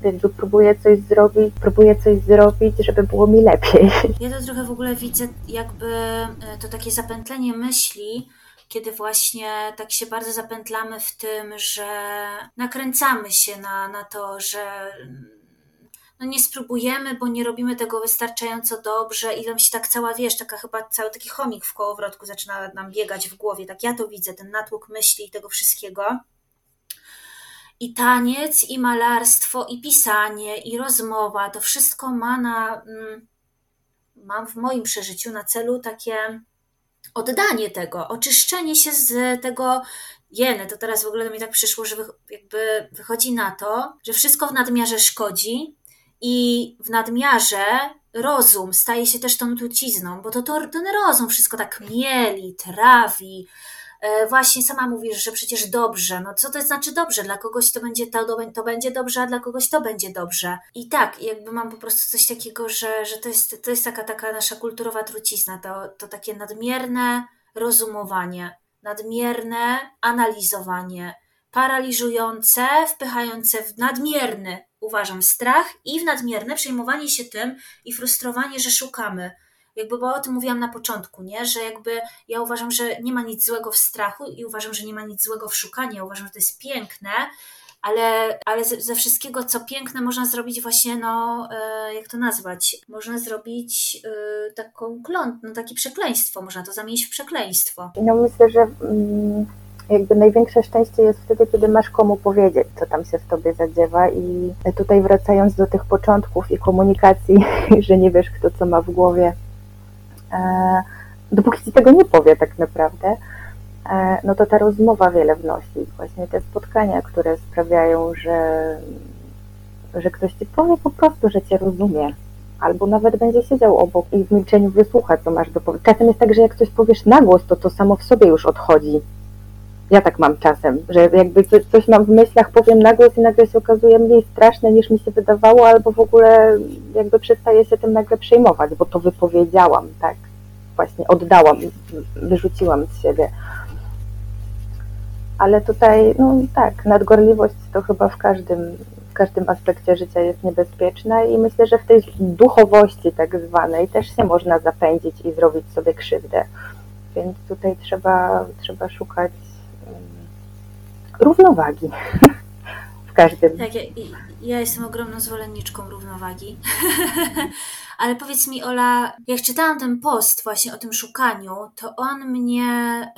jakby próbuję coś zrobić, próbuję coś zrobić, żeby było mi lepiej. Ja to trochę w ogóle widzę jakby e, to takie zapętlenie myśli, kiedy właśnie tak się bardzo zapętlamy w tym, że nakręcamy się na, na to, że no nie spróbujemy, bo nie robimy tego wystarczająco dobrze i tam się tak cała, wiesz, taka chyba cały taki chomik w kołowrotku zaczyna nam biegać w głowie, tak ja to widzę, ten natłok myśli i tego wszystkiego. I taniec, i malarstwo, i pisanie, i rozmowa, to wszystko ma na, mm, mam w moim przeżyciu na celu takie oddanie tego, oczyszczenie się z tego jeny, to teraz w ogóle mi tak przyszło, że jakby wychodzi na to, że wszystko w nadmiarze szkodzi, i w nadmiarze rozum staje się też tą trucizną, bo to, to ten rozum wszystko tak mieli, trawi. E, właśnie sama mówisz, że przecież dobrze. No co to znaczy dobrze? Dla kogoś to będzie to, to będzie dobrze, a dla kogoś to będzie dobrze. I tak, jakby mam po prostu coś takiego, że, że to, jest, to jest taka, taka nasza kulturowa trucizna, to, to takie nadmierne rozumowanie, nadmierne analizowanie, paraliżujące, wpychające w nadmierny uważam, strach i w nadmierne przejmowanie się tym i frustrowanie, że szukamy. Jakby, bo o tym mówiłam na początku, nie? że jakby ja uważam, że nie ma nic złego w strachu i uważam, że nie ma nic złego w szukaniu. Uważam, że to jest piękne, ale, ale ze, ze wszystkiego, co piękne, można zrobić właśnie, no, e, jak to nazwać? Można zrobić e, taką kląt, no, takie przekleństwo, można to zamienić w przekleństwo. No myślę, że. Mm jakby największe szczęście jest wtedy, kiedy masz komu powiedzieć, co tam się w tobie zadziewa. I tutaj wracając do tych początków i komunikacji, że nie wiesz, kto co ma w głowie, e, dopóki ci tego nie powie tak naprawdę, e, no to ta rozmowa wiele wnosi. Właśnie te spotkania, które sprawiają, że, że ktoś ci powie po prostu, że cię rozumie. Albo nawet będzie siedział obok i w milczeniu wysłucha, co masz do powiedzenia. Czasem jest tak, że jak coś powiesz na głos, to to samo w sobie już odchodzi Ja tak mam czasem, że jakby coś, coś mam w myślach, powiem na głos i nagle się okazuje mniej straszne niż mi się wydawało, albo w ogóle jakby przestaję się tym nagle przejmować, bo to wypowiedziałam, tak? Właśnie oddałam, wyrzuciłam z siebie. Ale tutaj, no tak, nadgorliwość to chyba w każdym, w każdym aspekcie życia jest niebezpieczna i myślę, że w tej duchowości tak zwanej też się można zapędzić i zrobić sobie krzywdę. Więc tutaj trzeba, trzeba szukać równowagi w każdym. Tak, ja, ja jestem ogromną zwolenniczką równowagi. Ale powiedz mi, Ola, jak czytałam ten post właśnie o tym szukaniu, to on mnie.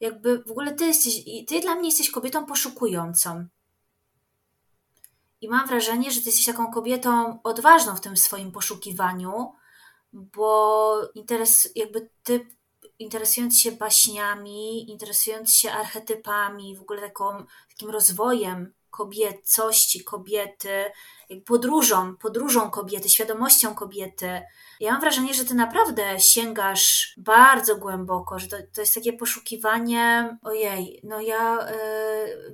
jakby w ogóle ty jesteś, ty dla mnie jesteś kobietą poszukującą. I mam wrażenie, że ty jesteś taką kobietą odważną w tym swoim poszukiwaniu, bo interes, jakby ty interesując się baśniami, interesując się archetypami, w ogóle taką, takim rozwojem kobiecości, kobiety, podróżą, podróżą kobiety, świadomością kobiety. Ja mam wrażenie, że ty naprawdę sięgasz bardzo głęboko, że to, to jest takie poszukiwanie, ojej, no ja...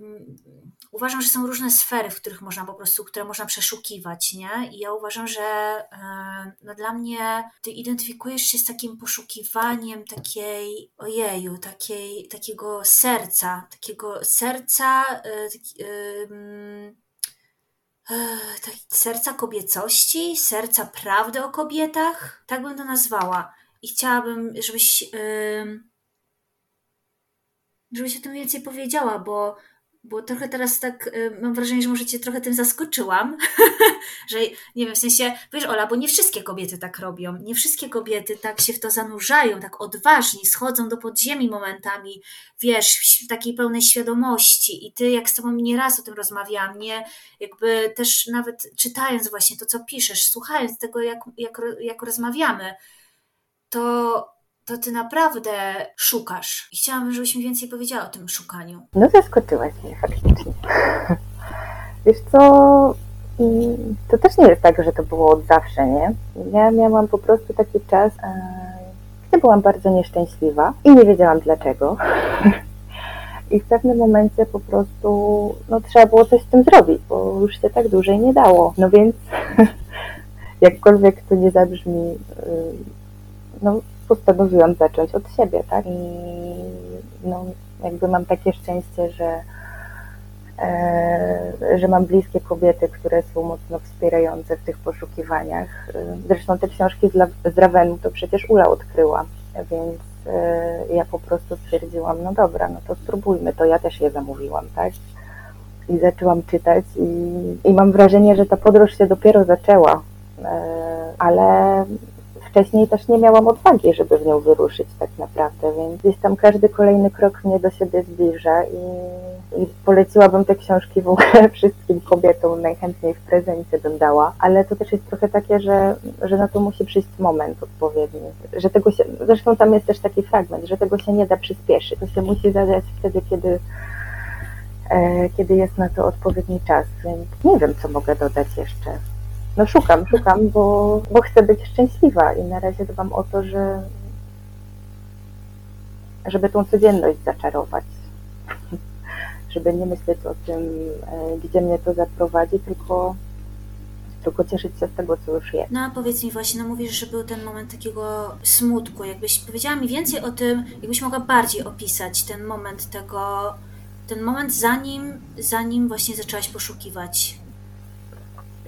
Yy, uważam, że są różne sfery, w których można po prostu, które można przeszukiwać, nie? I ja uważam, że e, no dla mnie ty identyfikujesz się z takim poszukiwaniem takiej, ojeju, takiej, takiego serca, takiego serca, e, taki, tak, serca kobiecości, serca prawdy o kobietach, tak bym to nazwała. I chciałabym, żebyś, żebyś o tym więcej powiedziała, bo bo trochę teraz tak y, mam wrażenie, że może cię trochę tym zaskoczyłam, że nie wiem, w sensie, wiesz Ola, bo nie wszystkie kobiety tak robią, nie wszystkie kobiety tak się w to zanurzają, tak odważnie, schodzą do podziemi momentami, wiesz, w takiej pełnej świadomości. I ty, jak z tobą nieraz o tym rozmawiałam, nie, jakby też nawet czytając właśnie to, co piszesz, słuchając tego, jak, jak, jak rozmawiamy, to to ty naprawdę szukasz. I chciałabym, żebyś mi więcej powiedziała o tym szukaniu. No zaskoczyłaś mnie faktycznie. Wiesz co, mm, to też nie jest tak, że to było od zawsze, nie? Ja miałam po prostu taki czas, e, gdzie byłam bardzo nieszczęśliwa i nie wiedziałam dlaczego. I w pewnym momencie po prostu no, trzeba było coś z tym zrobić, bo już się tak dłużej nie dało. No więc jakkolwiek to nie zabrzmi, y, no postanowiłam zacząć od siebie, tak? I no, jakby mam takie szczęście, że, e, że mam bliskie kobiety, które są mocno wspierające w tych poszukiwaniach. Zresztą te książki z, z Ravenu to przecież Ula odkryła, więc e, ja po prostu stwierdziłam, no dobra, no to spróbujmy, to ja też je zamówiłam, tak? I zaczęłam czytać i, i mam wrażenie, że ta podróż się dopiero zaczęła, e, ale wcześniej też nie miałam odwagi, żeby w nią wyruszyć tak naprawdę, więc gdzieś tam każdy kolejny krok mnie do siebie zbliża i, i poleciłabym te książki w ogóle wszystkim kobietom, najchętniej w prezencie bym dała, ale to też jest trochę takie, że, że na to musi przyjść moment odpowiedni, że tego się, zresztą tam jest też taki fragment, że tego się nie da przyspieszyć, to się musi zadać wtedy, kiedy e, kiedy jest na to odpowiedni czas, więc nie wiem, co mogę dodać jeszcze no szukam, szukam, bo, bo chcę być szczęśliwa i na razie dbam o to, że żeby tą codzienność zaczarować. żeby nie myśleć o tym, e, gdzie mnie to zaprowadzi, tylko, tylko cieszyć się z tego, co już jest. No a powiedz mi właśnie, no mówisz, że był ten moment takiego smutku. Jakbyś powiedziała mi więcej o tym, jakbyś mogła bardziej opisać ten moment tego, ten moment zanim, zanim właśnie zaczęłaś poszukiwać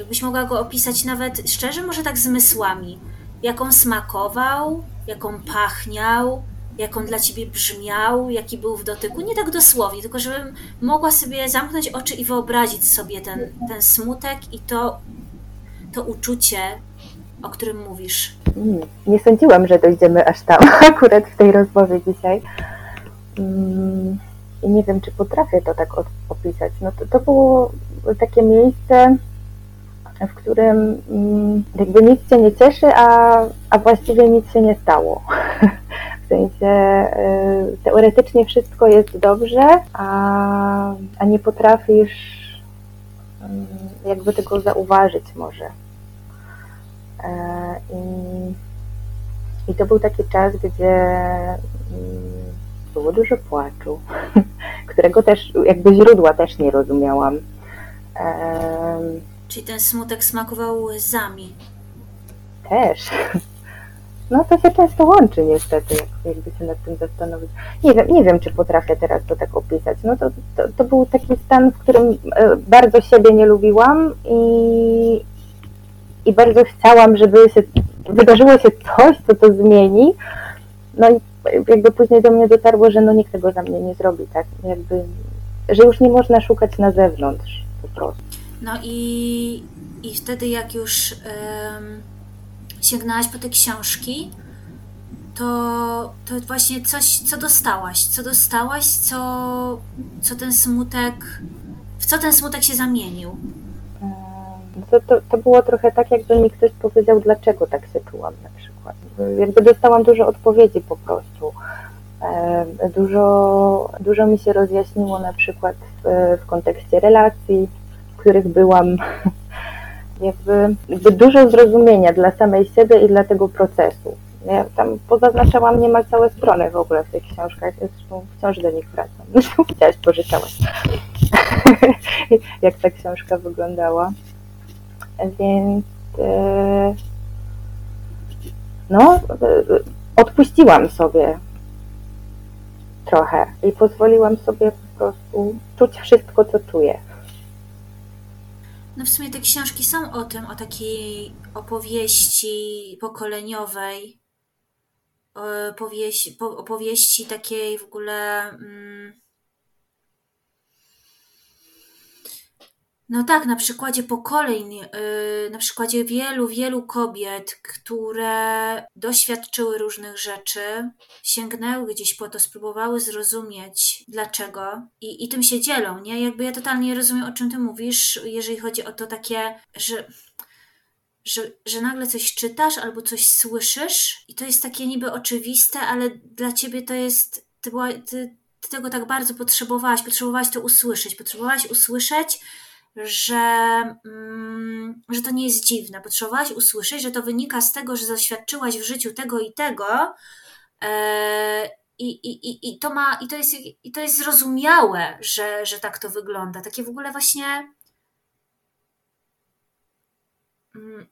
Jakbyś mogła go opisać nawet szczerze, może tak zmysłami. Jak on smakował, jak on pachniał, jak on dla ciebie brzmiał, jaki był w dotyku. Nie tak dosłownie, tylko żebym mogła sobie zamknąć oczy i wyobrazić sobie ten, ten smutek i to, to uczucie, o którym mówisz. Mm, nie sądziłam, że dojdziemy aż tam, akurat w tej rozmowie dzisiaj. Mm, I nie wiem, czy potrafię to tak opisać. No to, to było takie miejsce, w którym mm, jakby nic cię nie cieszy, a, a właściwie nic się nie stało. W sensie y, teoretycznie wszystko jest dobrze, a, a nie potrafisz mm, jakby tego zauważyć może. E, I, I to był taki czas, gdzie mm, było dużo płaczu, którego też, jakby źródła też nie rozumiałam. Czyli ten smutek smakował łzami. Też. No to się często łączy niestety, jakby się nad tym zastanowić. Nie wiem, nie wiem, czy potrafię teraz to tak opisać. No to, to, to był taki stan, w którym e, bardzo siebie nie lubiłam i, i bardzo chciałam, żeby się wydarzyło się coś, co to zmieni. No i jakby później do mnie dotarło, że no nikt tego za mnie nie zrobi, tak? Jakby, że już nie można szukać na zewnątrz po prostu. No i, i wtedy jak już um, sięgnęłaś po te książki, to, to właśnie coś, co dostałaś, co dostałaś, co, co ten smutek, w co ten smutek się zamienił? To, to, to było trochę tak, jakby mi ktoś powiedział, dlaczego tak się czułam na przykład. Jakby dostałam dużo odpowiedzi po prostu. Dużo, dużo mi się rozjaśniło na przykład w, w kontekście relacji, których byłam. Jakby, jakby dużo zrozumienia dla samej siebie i dla tego procesu. Ja tam pozaznaczałam niemal całe strony w ogóle w tych książkach, zresztą wciąż do nich wracam. Widziałaś, pożyczałaś, jak ta książka wyglądała. Więc e, no, e, odpuściłam sobie trochę i pozwoliłam sobie po prostu czuć wszystko, co czuję. No w sumie te książki są o tym, o takiej opowieści pokoleniowej, opowieści, opowieści takiej w ogóle. Mm, No tak, na przykładzie pokoleń, yy, na przykładzie wielu, wielu kobiet, które doświadczyły różnych rzeczy, sięgnęły gdzieś po to, spróbowały zrozumieć dlaczego i, i tym się dzielą, nie? Jakby ja totalnie rozumiem, o czym ty mówisz, jeżeli chodzi o to takie, że że, że nagle coś czytasz albo coś słyszysz i to jest takie niby oczywiste, ale dla ciebie to jest, ty, była, ty, ty tego tak bardzo potrzebowałaś, potrzebowałaś to usłyszeć, potrzebowałaś usłyszeć, że, mm, że to nie jest dziwne. Potrzebowałaś usłyszeć, że to wynika z tego, że doświadczyłaś w życiu tego i tego. E, i, i, i, to ma, i, to jest, I to jest zrozumiałe, że, że tak to wygląda. Takie w ogóle właśnie mm,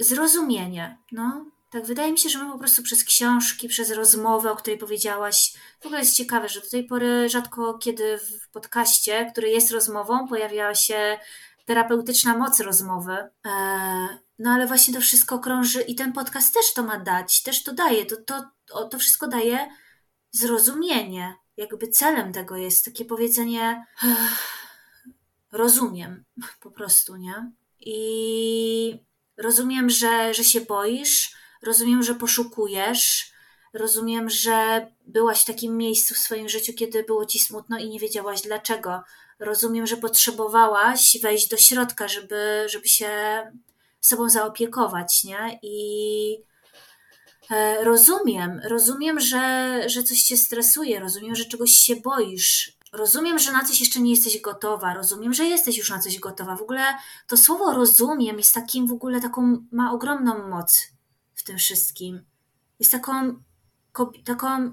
zrozumienie. No, tak, wydaje mi się, że my po prostu przez książki, przez rozmowę, o której powiedziałaś, w ogóle jest ciekawe, że do tej pory rzadko kiedy w podcaście, który jest rozmową, pojawiała się terapeutyczna moc rozmowy. E, no ale właśnie to wszystko krąży i ten podcast też to ma dać, też to daje, to, to, to wszystko daje zrozumienie. Jakby celem tego jest takie powiedzenie rozumiem po prostu, nie? I rozumiem, że, że się boisz, Rozumiem, że poszukujesz. Rozumiem, że byłaś w takim miejscu w swoim życiu, kiedy było ci smutno i nie wiedziałaś dlaczego. Rozumiem, że potrzebowałaś wejść do środka, żeby, żeby się sobą zaopiekować, nie? I e, rozumiem, rozumiem, że, że coś cię stresuje, rozumiem, że czegoś się boisz. Rozumiem, że na coś jeszcze nie jesteś gotowa, rozumiem, że jesteś już na coś gotowa. W ogóle to słowo rozumiem jest takim w ogóle taką, ma ogromną moc w tym wszystkim. Jest taką, taką,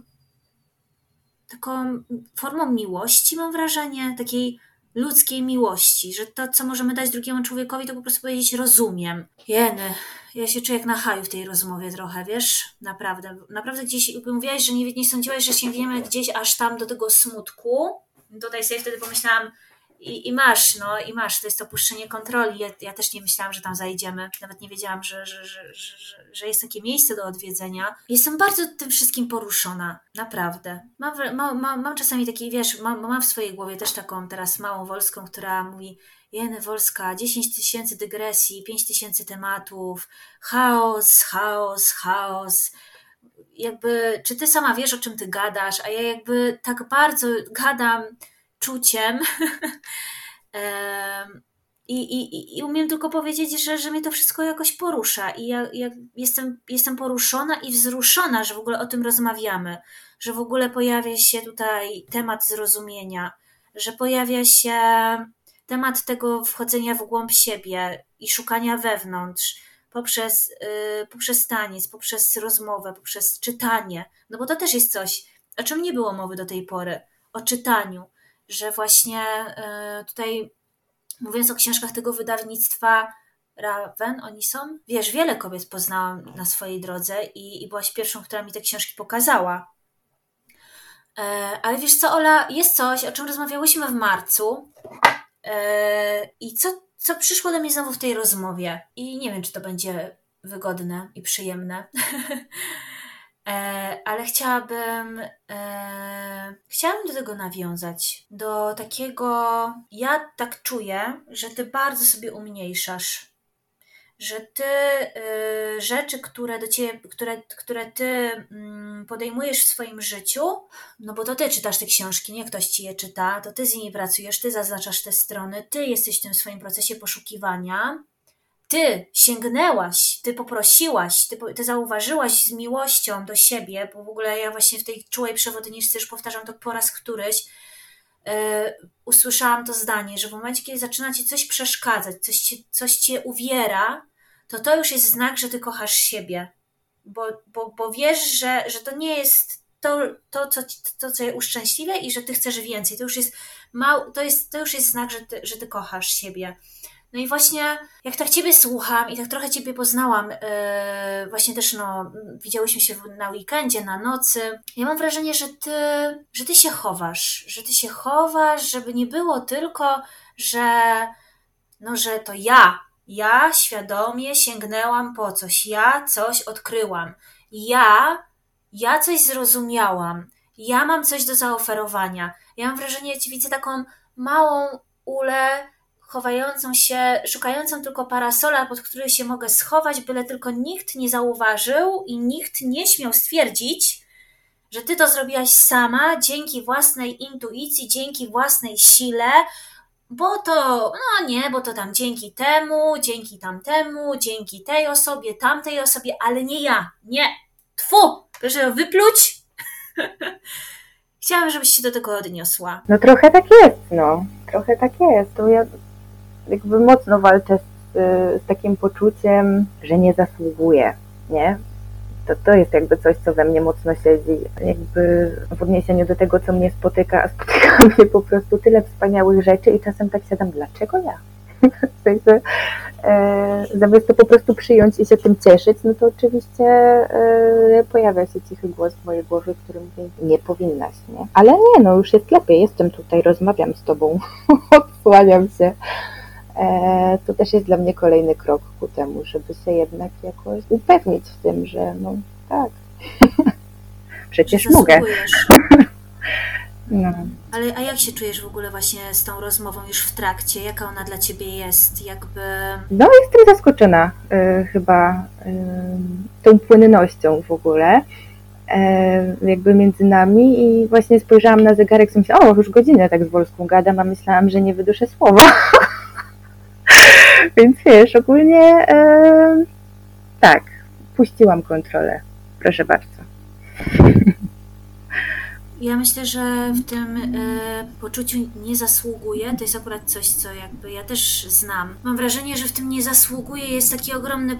taką formą miłości, mam wrażenie, takiej ludzkiej miłości, że to, co możemy dać drugiemu człowiekowi, to po prostu powiedzieć rozumiem. Jeny, ja się czuję jak na haju w tej rozmowie trochę, wiesz? Naprawdę. Naprawdę gdzieś mówiłaś, że nie, nie sądziłaś, że sięgniemy gdzieś aż tam do tego smutku. Tutaj sobie wtedy pomyślałam, i, I masz, no i masz, to jest opuszczenie kontroli. Ja, ja, też nie myślałam, że tam zajdziemy. Nawet nie wiedziałam, że, że, że, że, że jest takie miejsce do odwiedzenia. Jestem bardzo tym wszystkim poruszona, naprawdę. Mam, mam, mam, mam czasami taki, wiesz, mam, mam w swojej głowie też taką teraz małą Wolską, która mówi Jeny Wolska, 10 tysięcy dygresji, 5 tysięcy tematów, chaos, chaos, chaos jakby, czy ty sama wiesz, o czym ty gadasz, a ja jakby tak bardzo gadam czuciem. I, i, I umiem tylko powiedzieć, że, że mnie to wszystko jakoś porusza. I ja, ja jestem, jestem poruszona i wzruszona, że w ogóle o tym rozmawiamy, że w ogóle pojawia się tutaj temat zrozumienia, że pojawia się temat tego wchodzenia w głąb siebie i szukania wewnątrz poprzez, yy, poprzez taniec, poprzez rozmowę, poprzez czytanie. No bo to też jest coś, o czym nie było mowy do tej pory, o czytaniu, że właśnie y, tutaj mówiąc o książkach tego wydawnictwa Raven, oni są? Wiesz, wiele kobiet poznałam na swojej drodze i, i byłaś pierwszą, która mi te książki pokazała. E, ale wiesz co, Ola, jest coś, o czym rozmawiałyśmy w marcu e, i co, co przyszło do mnie znowu w tej rozmowie. I nie wiem, czy to będzie wygodne i przyjemne. E, ale chciałabym, e, chciałabym do tego nawiązać. Do takiego, ja tak czuję, że ty bardzo sobie umniejszasz. Że ty y, rzeczy, które do ciebie, które, które ty mm, podejmujesz w swoim życiu, no bo to ty czytasz te książki, nie ktoś ci je czyta, to ty z nimi pracujesz, ty zaznaczasz te strony, ty jesteś w tym swoim procesie poszukiwania ty sięgnęłaś, ty poprosiłaś, ty, ty zauważyłaś z miłością do siebie, bo w ogóle ja właśnie w tej czułej przewodniczce już powtarzam to po raz któryś, yy, usłyszałam to zdanie, że w momencie, kiedy zaczyna ci coś przeszkadzać, coś ci, coś cię uwiera, to to już jest znak, że ty kochasz siebie. Bo, bo, bo wiesz, że, że to nie jest to, to, co, to, co je uszczęśliwia i że ty chcesz więcej. To już jest, mał, to jest, to już jest znak, że ty, że ty kochasz siebie. No i właśnie jak tak Ciebie słucham i tak trochę Ciebie poznałam, yy, właśnie też no, widziałyśmy się na weekendzie, na nocy, ja mam wrażenie, że Ty, że ty się chowasz, że Ty się chowasz, żeby nie było tylko, że no, że to ja, ja świadomie sięgnęłam po coś, ja coś odkryłam, ja, ja coś zrozumiałam, ja mam coś do zaoferowania. Ja mam wrażenie, że Ci widzę taką małą ulę, chowającą się, szukającą tylko parasola, pod który się mogę schować, byle tylko nikt nie zauważył i nikt nie śmiał stwierdzić, że ty to zrobiłaś sama, dzięki własnej intuicji, dzięki własnej sile, bo to, no nie, bo to tam dzięki temu, dzięki tamtemu, dzięki tej osobie, tamtej osobie, ale nie ja, nie, tfu, proszę wypluć. Chciałam, żebyś się do tego odniosła. No trochę tak jest, no, trochę tak jest. To ja jakby mocno walczę z, z takim poczuciem, że nie zasługuję, nie? To, to jest jakby coś, co we mnie mocno siedzi. Jakby w odniesieniu do tego, co mnie spotyka, a spotyka mnie po prostu tyle wspaniałych rzeczy i czasem tak siadam, dlaczego ja? w sensie, e, zamiast to po prostu przyjąć i się tym cieszyć, no to oczywiście e, pojawia się cichy głos w mojej głowie, który mówi, nie powinnaś, nie? Ale nie, no już jest lepiej, jestem tutaj, rozmawiam z tobą, odsłaniam się. E, to też jest dla mnie kolejny krok ku temu, żeby się jednak jakoś upewnić w tym, że no tak, przecież mogę. No. Ale a jak się czujesz w ogóle właśnie z tą rozmową już w trakcie? Jaka ona dla ciebie jest? Jakby... No jestem zaskoczona y, chyba y, tą płynnością w ogóle y, jakby między nami i właśnie spojrzałam na zegarek i myślałam, o już godzinę tak z Wolską gadam, a myślałam, że nie wyduszę słowa. Więc wiesz, ogólnie e, tak, puściłam kontrolę. Proszę bardzo. Ja myślę, że w tym e, poczuciu nie zasługuje. To jest akurat coś, co jakby ja też znam. Mam wrażenie, że w tym nie zasługuje jest taki ogromny,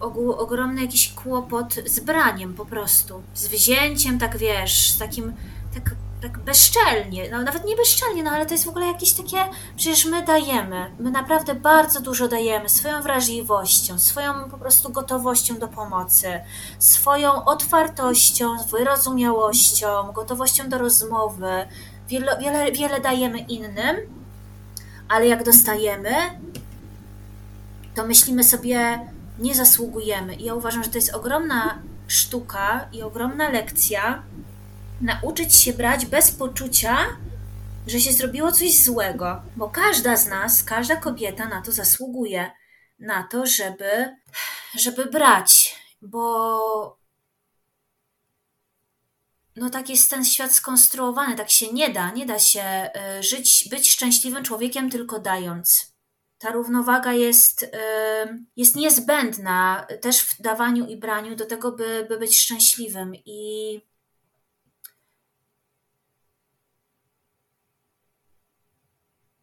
ogół, ogromny jakiś kłopot z braniem po prostu. Z wzięciem, tak wiesz, z takim, tak tak bezczelnie, no nawet nie bezczelnie, no ale to jest w ogóle jakieś takie, przecież my dajemy, my naprawdę bardzo dużo dajemy swoją wrażliwością, swoją po prostu gotowością do pomocy, swoją otwartością, wyrozumiałością, gotowością do rozmowy, wiele, wiele, wiele dajemy innym, ale jak dostajemy, to myślimy sobie, nie zasługujemy. I ja uważam, że to jest ogromna sztuka i ogromna lekcja, nauczyć się brać bez poczucia, że się zrobiło coś złego, bo każda z nas, każda kobieta na to zasługuje, na to, żeby, żeby brać, bo no tak jest ten świat skonstruowany, tak się nie da, nie da się y, żyć, być szczęśliwym człowiekiem tylko dając. Ta równowaga jest, y, jest niezbędna też w dawaniu i braniu do tego, by, by być szczęśliwym i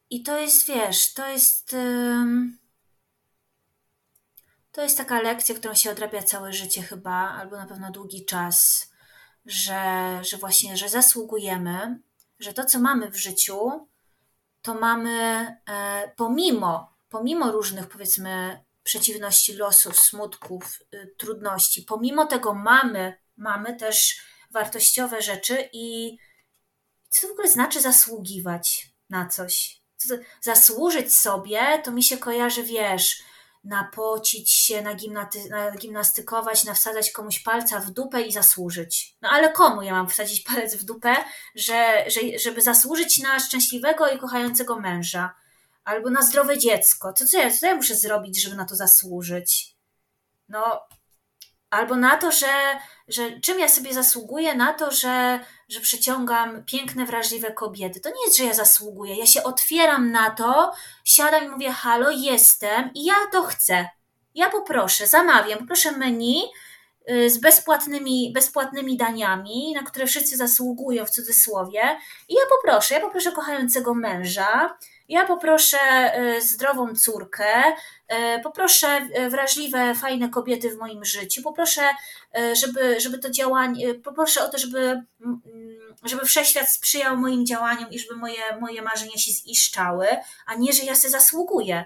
I to jest, wiesz, to jest. To jest taka lekcja, którą się odrabia całe życie, chyba, albo na pewno długi czas, że, że właśnie, że zasługujemy, że to, co mamy w życiu, to mamy e, pomimo, pomimo różnych, powiedzmy, przeciwności losów, smutków, y, trudności, pomimo tego mamy, mamy też wartościowe rzeczy i co to w ogóle znaczy zasługiwać na coś? Zasłużyć sobie, to mi się kojarzy, wiesz, napocić się, nagimnaty, nagimnastykować, nawsadzać komuś palca w dupę i zasłużyć. No ale komu ja mam wsadzić palec w dupę, że, że, żeby zasłużyć na szczęśliwego i kochającego męża? Albo na zdrowe dziecko. To co ja, co ja muszę zrobić, żeby na to zasłużyć? No, albo na to, że, że czym ja sobie zasługuję na to, że, że przyciągam piękne, wrażliwe kobiety. To nie jest, że ja zasługuję. Ja się otwieram na to, siadam i mówię: Halo, jestem i ja to chcę. Ja poproszę, zamawiam, poproszę menu y, z bezpłatnymi, bezpłatnymi daniami, na które wszyscy zasługują w cudzysłowie. I ja poproszę, ja poproszę kochającego męża, ja poproszę e, zdrową córkę, poproszę e, wrażliwe, fajne kobiety w moim życiu, poproszę, żeby, żeby to działanie, poproszę o to, żeby, żeby wszechświat sprzyjał moim działaniom i żeby moje, moje marzenia się ziszczały, a nie, że ja się zasługuję.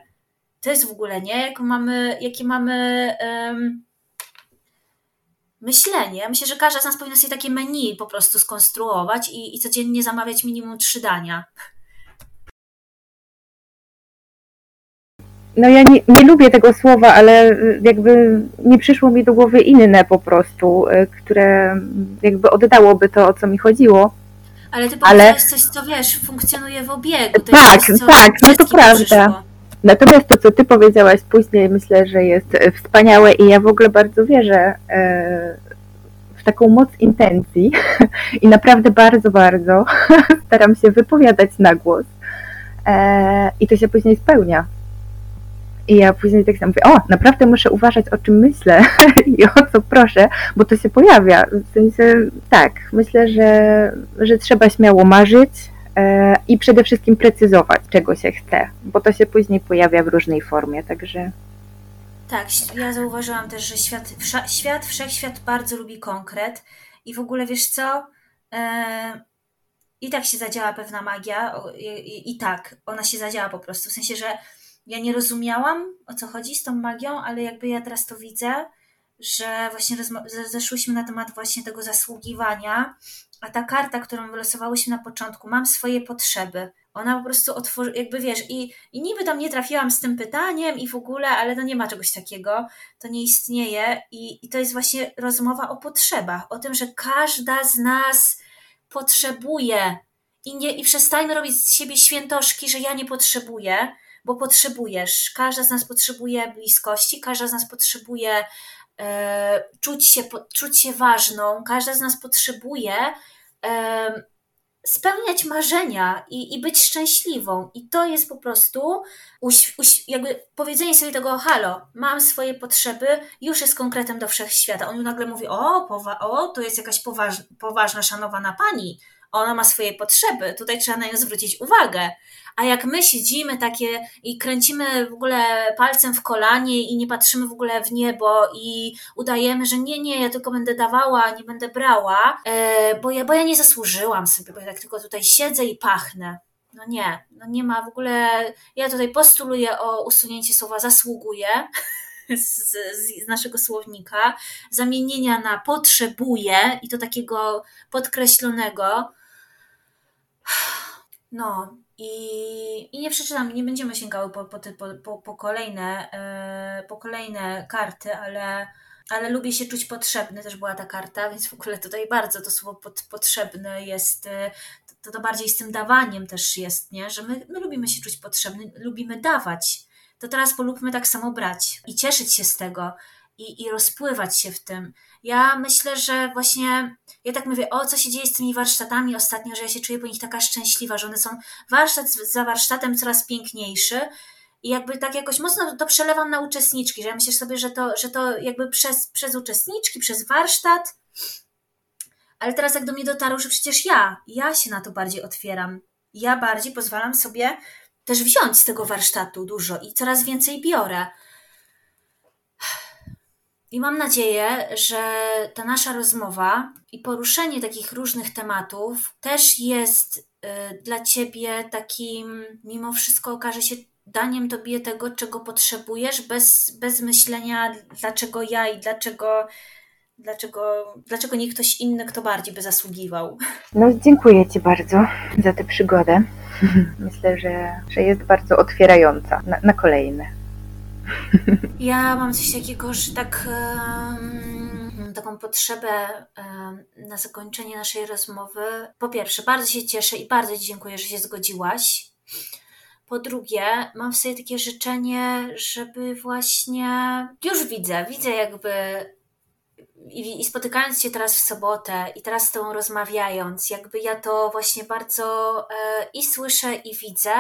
To jest w ogóle, nie? Jak mamy, jakie mamy um, myślenie. Myślę, że każda z nas powinna sobie takie menu po prostu skonstruować i, i codziennie zamawiać minimum trzy dania. No ja nie, nie lubię tego słowa, ale y, jakby nie przyszło mi do głowy inne po prostu, y, które jakby oddałoby to, o co mi chodziło. Ale ty powiedziałeś ale... coś, co wiesz, funkcjonuje w obiegu. To tak, coś, tak, no to prawda. Przyszło. Natomiast to, co ty powiedziałaś później, myślę, że jest y, wspaniałe i ja w ogóle bardzo wierzę w taką moc intencji i naprawdę bardzo, bardzo staram się wypowiadać na głos i to się później spełnia. I ja później tak samo mówię, o, naprawdę muszę uważać, o czym myślę i o co proszę, bo to się pojawia. W sensie, tak, myślę, że, że trzeba śmiało marzyć e, i przede wszystkim precyzować, czego się chce, bo to się później pojawia w różnej formie, także... Tak, ja zauważyłam też, że świat, świat wszechświat bardzo lubi konkret i w ogóle, wiesz co, e, i tak się zadziała pewna magia i, i, i tak, ona się zadziała po prostu, w sensie, że ja nie rozumiałam, o co chodzi z tą magią, ale jakby ja teraz to widzę, że właśnie zeszłyśmy na temat właśnie tego zasługiwania, a ta karta, którą wylosowałyśmy na początku, mam swoje potrzeby. Ona po prostu otworzy, jakby wiesz, i, i niby tam nie trafiłam z tym pytaniem i w ogóle, ale to nie ma czegoś takiego, to nie istnieje i, i to jest właśnie rozmowa o potrzebach, o tym, że każda z nas potrzebuje i, nie, i przestajmy robić z siebie świętoszki, że ja nie potrzebuję, bo potrzebujesz. Każda z nas potrzebuje bliskości, każda z nas potrzebuje e, czuć, się, po, czuć się ważną, każda z nas potrzebuje e, spełniać marzenia i, i być szczęśliwą. I to jest po prostu uś, uś, jakby powiedzenie sobie tego, halo, mam swoje potrzeby, już jest konkretem do wszechświata. On nagle mówi, o, powa- o to jest jakaś poważ, poważna, szanowana pani, ona ma swoje potrzeby, tutaj trzeba na nią zwrócić uwagę. A jak my siedzimy takie i kręcimy w ogóle palcem w kolanie i nie patrzymy w ogóle w niebo i udajemy, że nie, nie, ja tylko będę dawała, nie będę brała, e, bo, ja, bo ja nie zasłużyłam sobie, bo ja tak tylko tutaj siedzę i pachnę. No nie, no nie ma w ogóle. Ja tutaj postuluję o usunięcie słowa zasługuje z, z, naszego słownika, zamienienia na potrzebuje i to takiego podkreślonego. No, i, I nie przeczytam, nie będziemy sięgały po, po, po, po, kolejne, yy, po kolejne karty, ale, ale lubię się czuć potrzebny, też była ta karta, więc w ogóle tutaj bardzo to słowo pod, potrzebny jest, e, to, to bardziej z tym dawaniem też jest, nie? że my, my lubimy się czuć potrzebny, lubimy dawać. To teraz polubmy tak samo brać i cieszyć się z tego i, i rozpływać się w tym. Ja myślę, że właśnie, ja tak mówię, o co się dzieje z tymi warsztatami ostatnio, że ja się czuję po nich taka szczęśliwa, że one są warsztat za warsztatem coraz piękniejszy. I jakby tak jakoś mocno to przelewam na uczestniczki, że ja myślę sobie, że to, że to jakby przez, przez uczestniczki, przez warsztat, ale teraz jak do mnie dotarło, że przecież ja, ja się na to bardziej otwieram. Ja bardziej pozwalam sobie też wziąć z tego warsztatu dużo i coraz więcej biorę. I mam nadzieję, że ta nasza rozmowa i poruszenie takich różnych tematów też jest y, dla Ciebie takim, mimo wszystko okaże się daniem Tobie tego, czego potrzebujesz, bez, bez myślenia, dlaczego ja i dlaczego, dlaczego, dlaczego nie ktoś inny, kto bardziej by zasługiwał. No, dziękuję Ci bardzo za tę przygodę. Myślę, że, że jest bardzo otwierająca na, na kolejne. Ja mam coś takiego, że tak. Um, taką potrzebę um, na zakończenie naszej rozmowy. Po pierwsze, bardzo się cieszę i bardzo Ci dziękuję, że się zgodziłaś. Po drugie, mam w sobie takie życzenie, żeby właśnie. Już widzę, widzę jakby. I, spotykając się teraz w sobotę i teraz z Tobą rozmawiając, jakby ja to właśnie bardzo e, i słyszę, i widzę,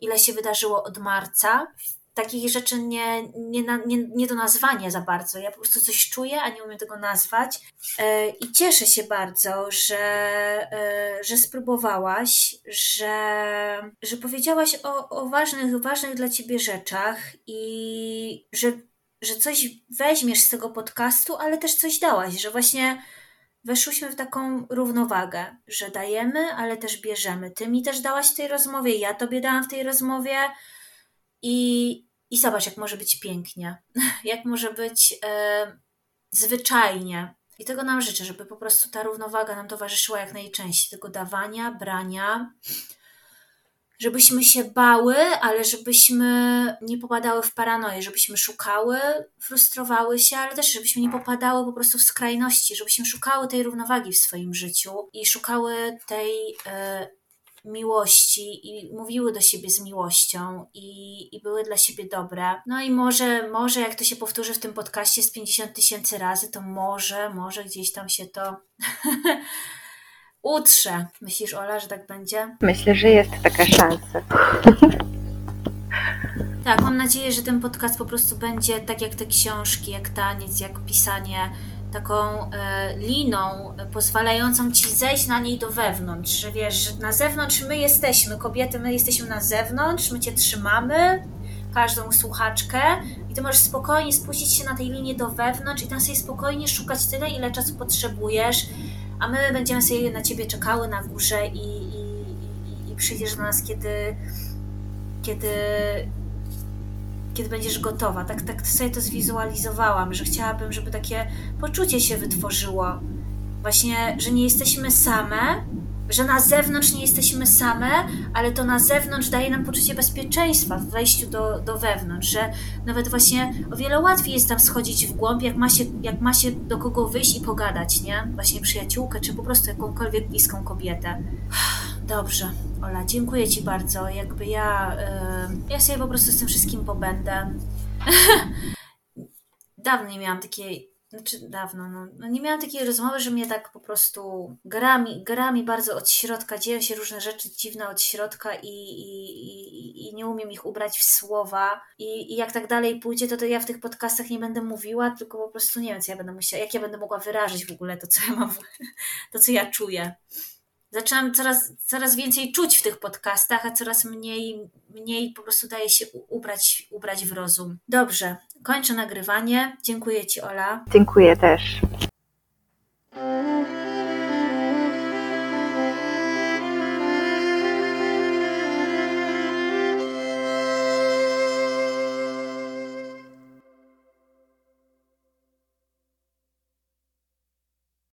ile się wydarzyło od marca takich rzeczy nie, nie, nie, nie do nazwania za bardzo. Ja po prostu coś czuję, a nie umiem tego nazwać. E, I cieszę się bardzo, że, e, że spróbowałaś, że, że powiedziałaś o, o ważnych, ważnych dla ciebie rzeczach i że, że coś weźmiesz z tego podcastu, ale też coś dałaś, że właśnie weszłyśmy w taką równowagę, że dajemy, ale też bierzemy. Ty mi też dałaś w tej rozmowie, ja tobie dałam w tej rozmowie. I, i zobacz, jak może być pięknie, jak może być e, zwyczajnie. I tego nam życzę, żeby po prostu ta równowaga nam towarzyszyła jak najczęściej, tego dawania, brania, żebyśmy się bały, ale żebyśmy nie popadały w paranoję, żebyśmy szukały, frustrowały się, ale też żebyśmy nie popadały po prostu w skrajności, żebyśmy szukały tej równowagi w swoim życiu i szukały tej e, miłości i mówiły do siebie z miłością i, i były dla siebie dobre. No i może, może jak to się powtórzy w tym podcaście z 50 tysięcy razy, to może, może gdzieś tam się to utrze. Myślisz, Ola, że tak będzie? Myślę, że jest taka szansa. Tak, mam nadzieję, że ten podcast po prostu będzie tak jak te książki, jak taniec, jak pisanie taką e, liną pozwalającą ci zejść na niej do wewnątrz, że wiesz, że na zewnątrz my jesteśmy, kobiety, my jesteśmy na zewnątrz, my cię trzymamy, każdą słuchaczkę i ty możesz spokojnie spuścić się na tej linie do wewnątrz i tam sobie spokojnie szukać tyle, ile czasu potrzebujesz, a my będziemy sobie na ciebie czekały na górze i, i, i, i przyjdziesz do nas, kiedy, kiedy kiedy będziesz gotowa. Tak, tak sobie to zwizualizowałam, że chciałabym, żeby takie poczucie się wytworzyło. Właśnie, że nie jesteśmy same, że na zewnątrz nie jesteśmy same, ale to na zewnątrz daje nam poczucie bezpieczeństwa w wejściu do, do wewnątrz, że nawet właśnie o wiele łatwiej jest tam schodzić w głąb, jak ma, się, jak ma się do kogo wyjść i pogadać, nie? Właśnie przyjaciółkę, czy po prostu jakąkolwiek bliską kobietę. Dobrze, Ola, dziękuję Ci bardzo. Jakby ja, yy, ja sobie po prostu z tym wszystkim pobędę. Dawno nie miałam takiej, znaczy dawno, no, no, nie miałam takiej rozmowy, że mnie tak po prostu gra mi, gra mi bardzo od środka, dzieją się różne rzeczy dziwne od środka i, i, i, i nie umiem ich ubrać w słowa I, i jak tak dalej pójdzie, to, to ja w tych podcastach nie będę mówiła, tylko po prostu nie wiem, co ja będę musiała, jak ja będę mogła wyrazić w ogóle to, co ja mam, to, co ja czuję zaczęłam coraz, coraz więcej czuć w tych podcastach, a coraz mniej, mniej po prostu daje się ubrać, ubrać w rozum. Dobrze, kończę nagrywanie. Dziękuję Ci, Ola. Dziękuję też.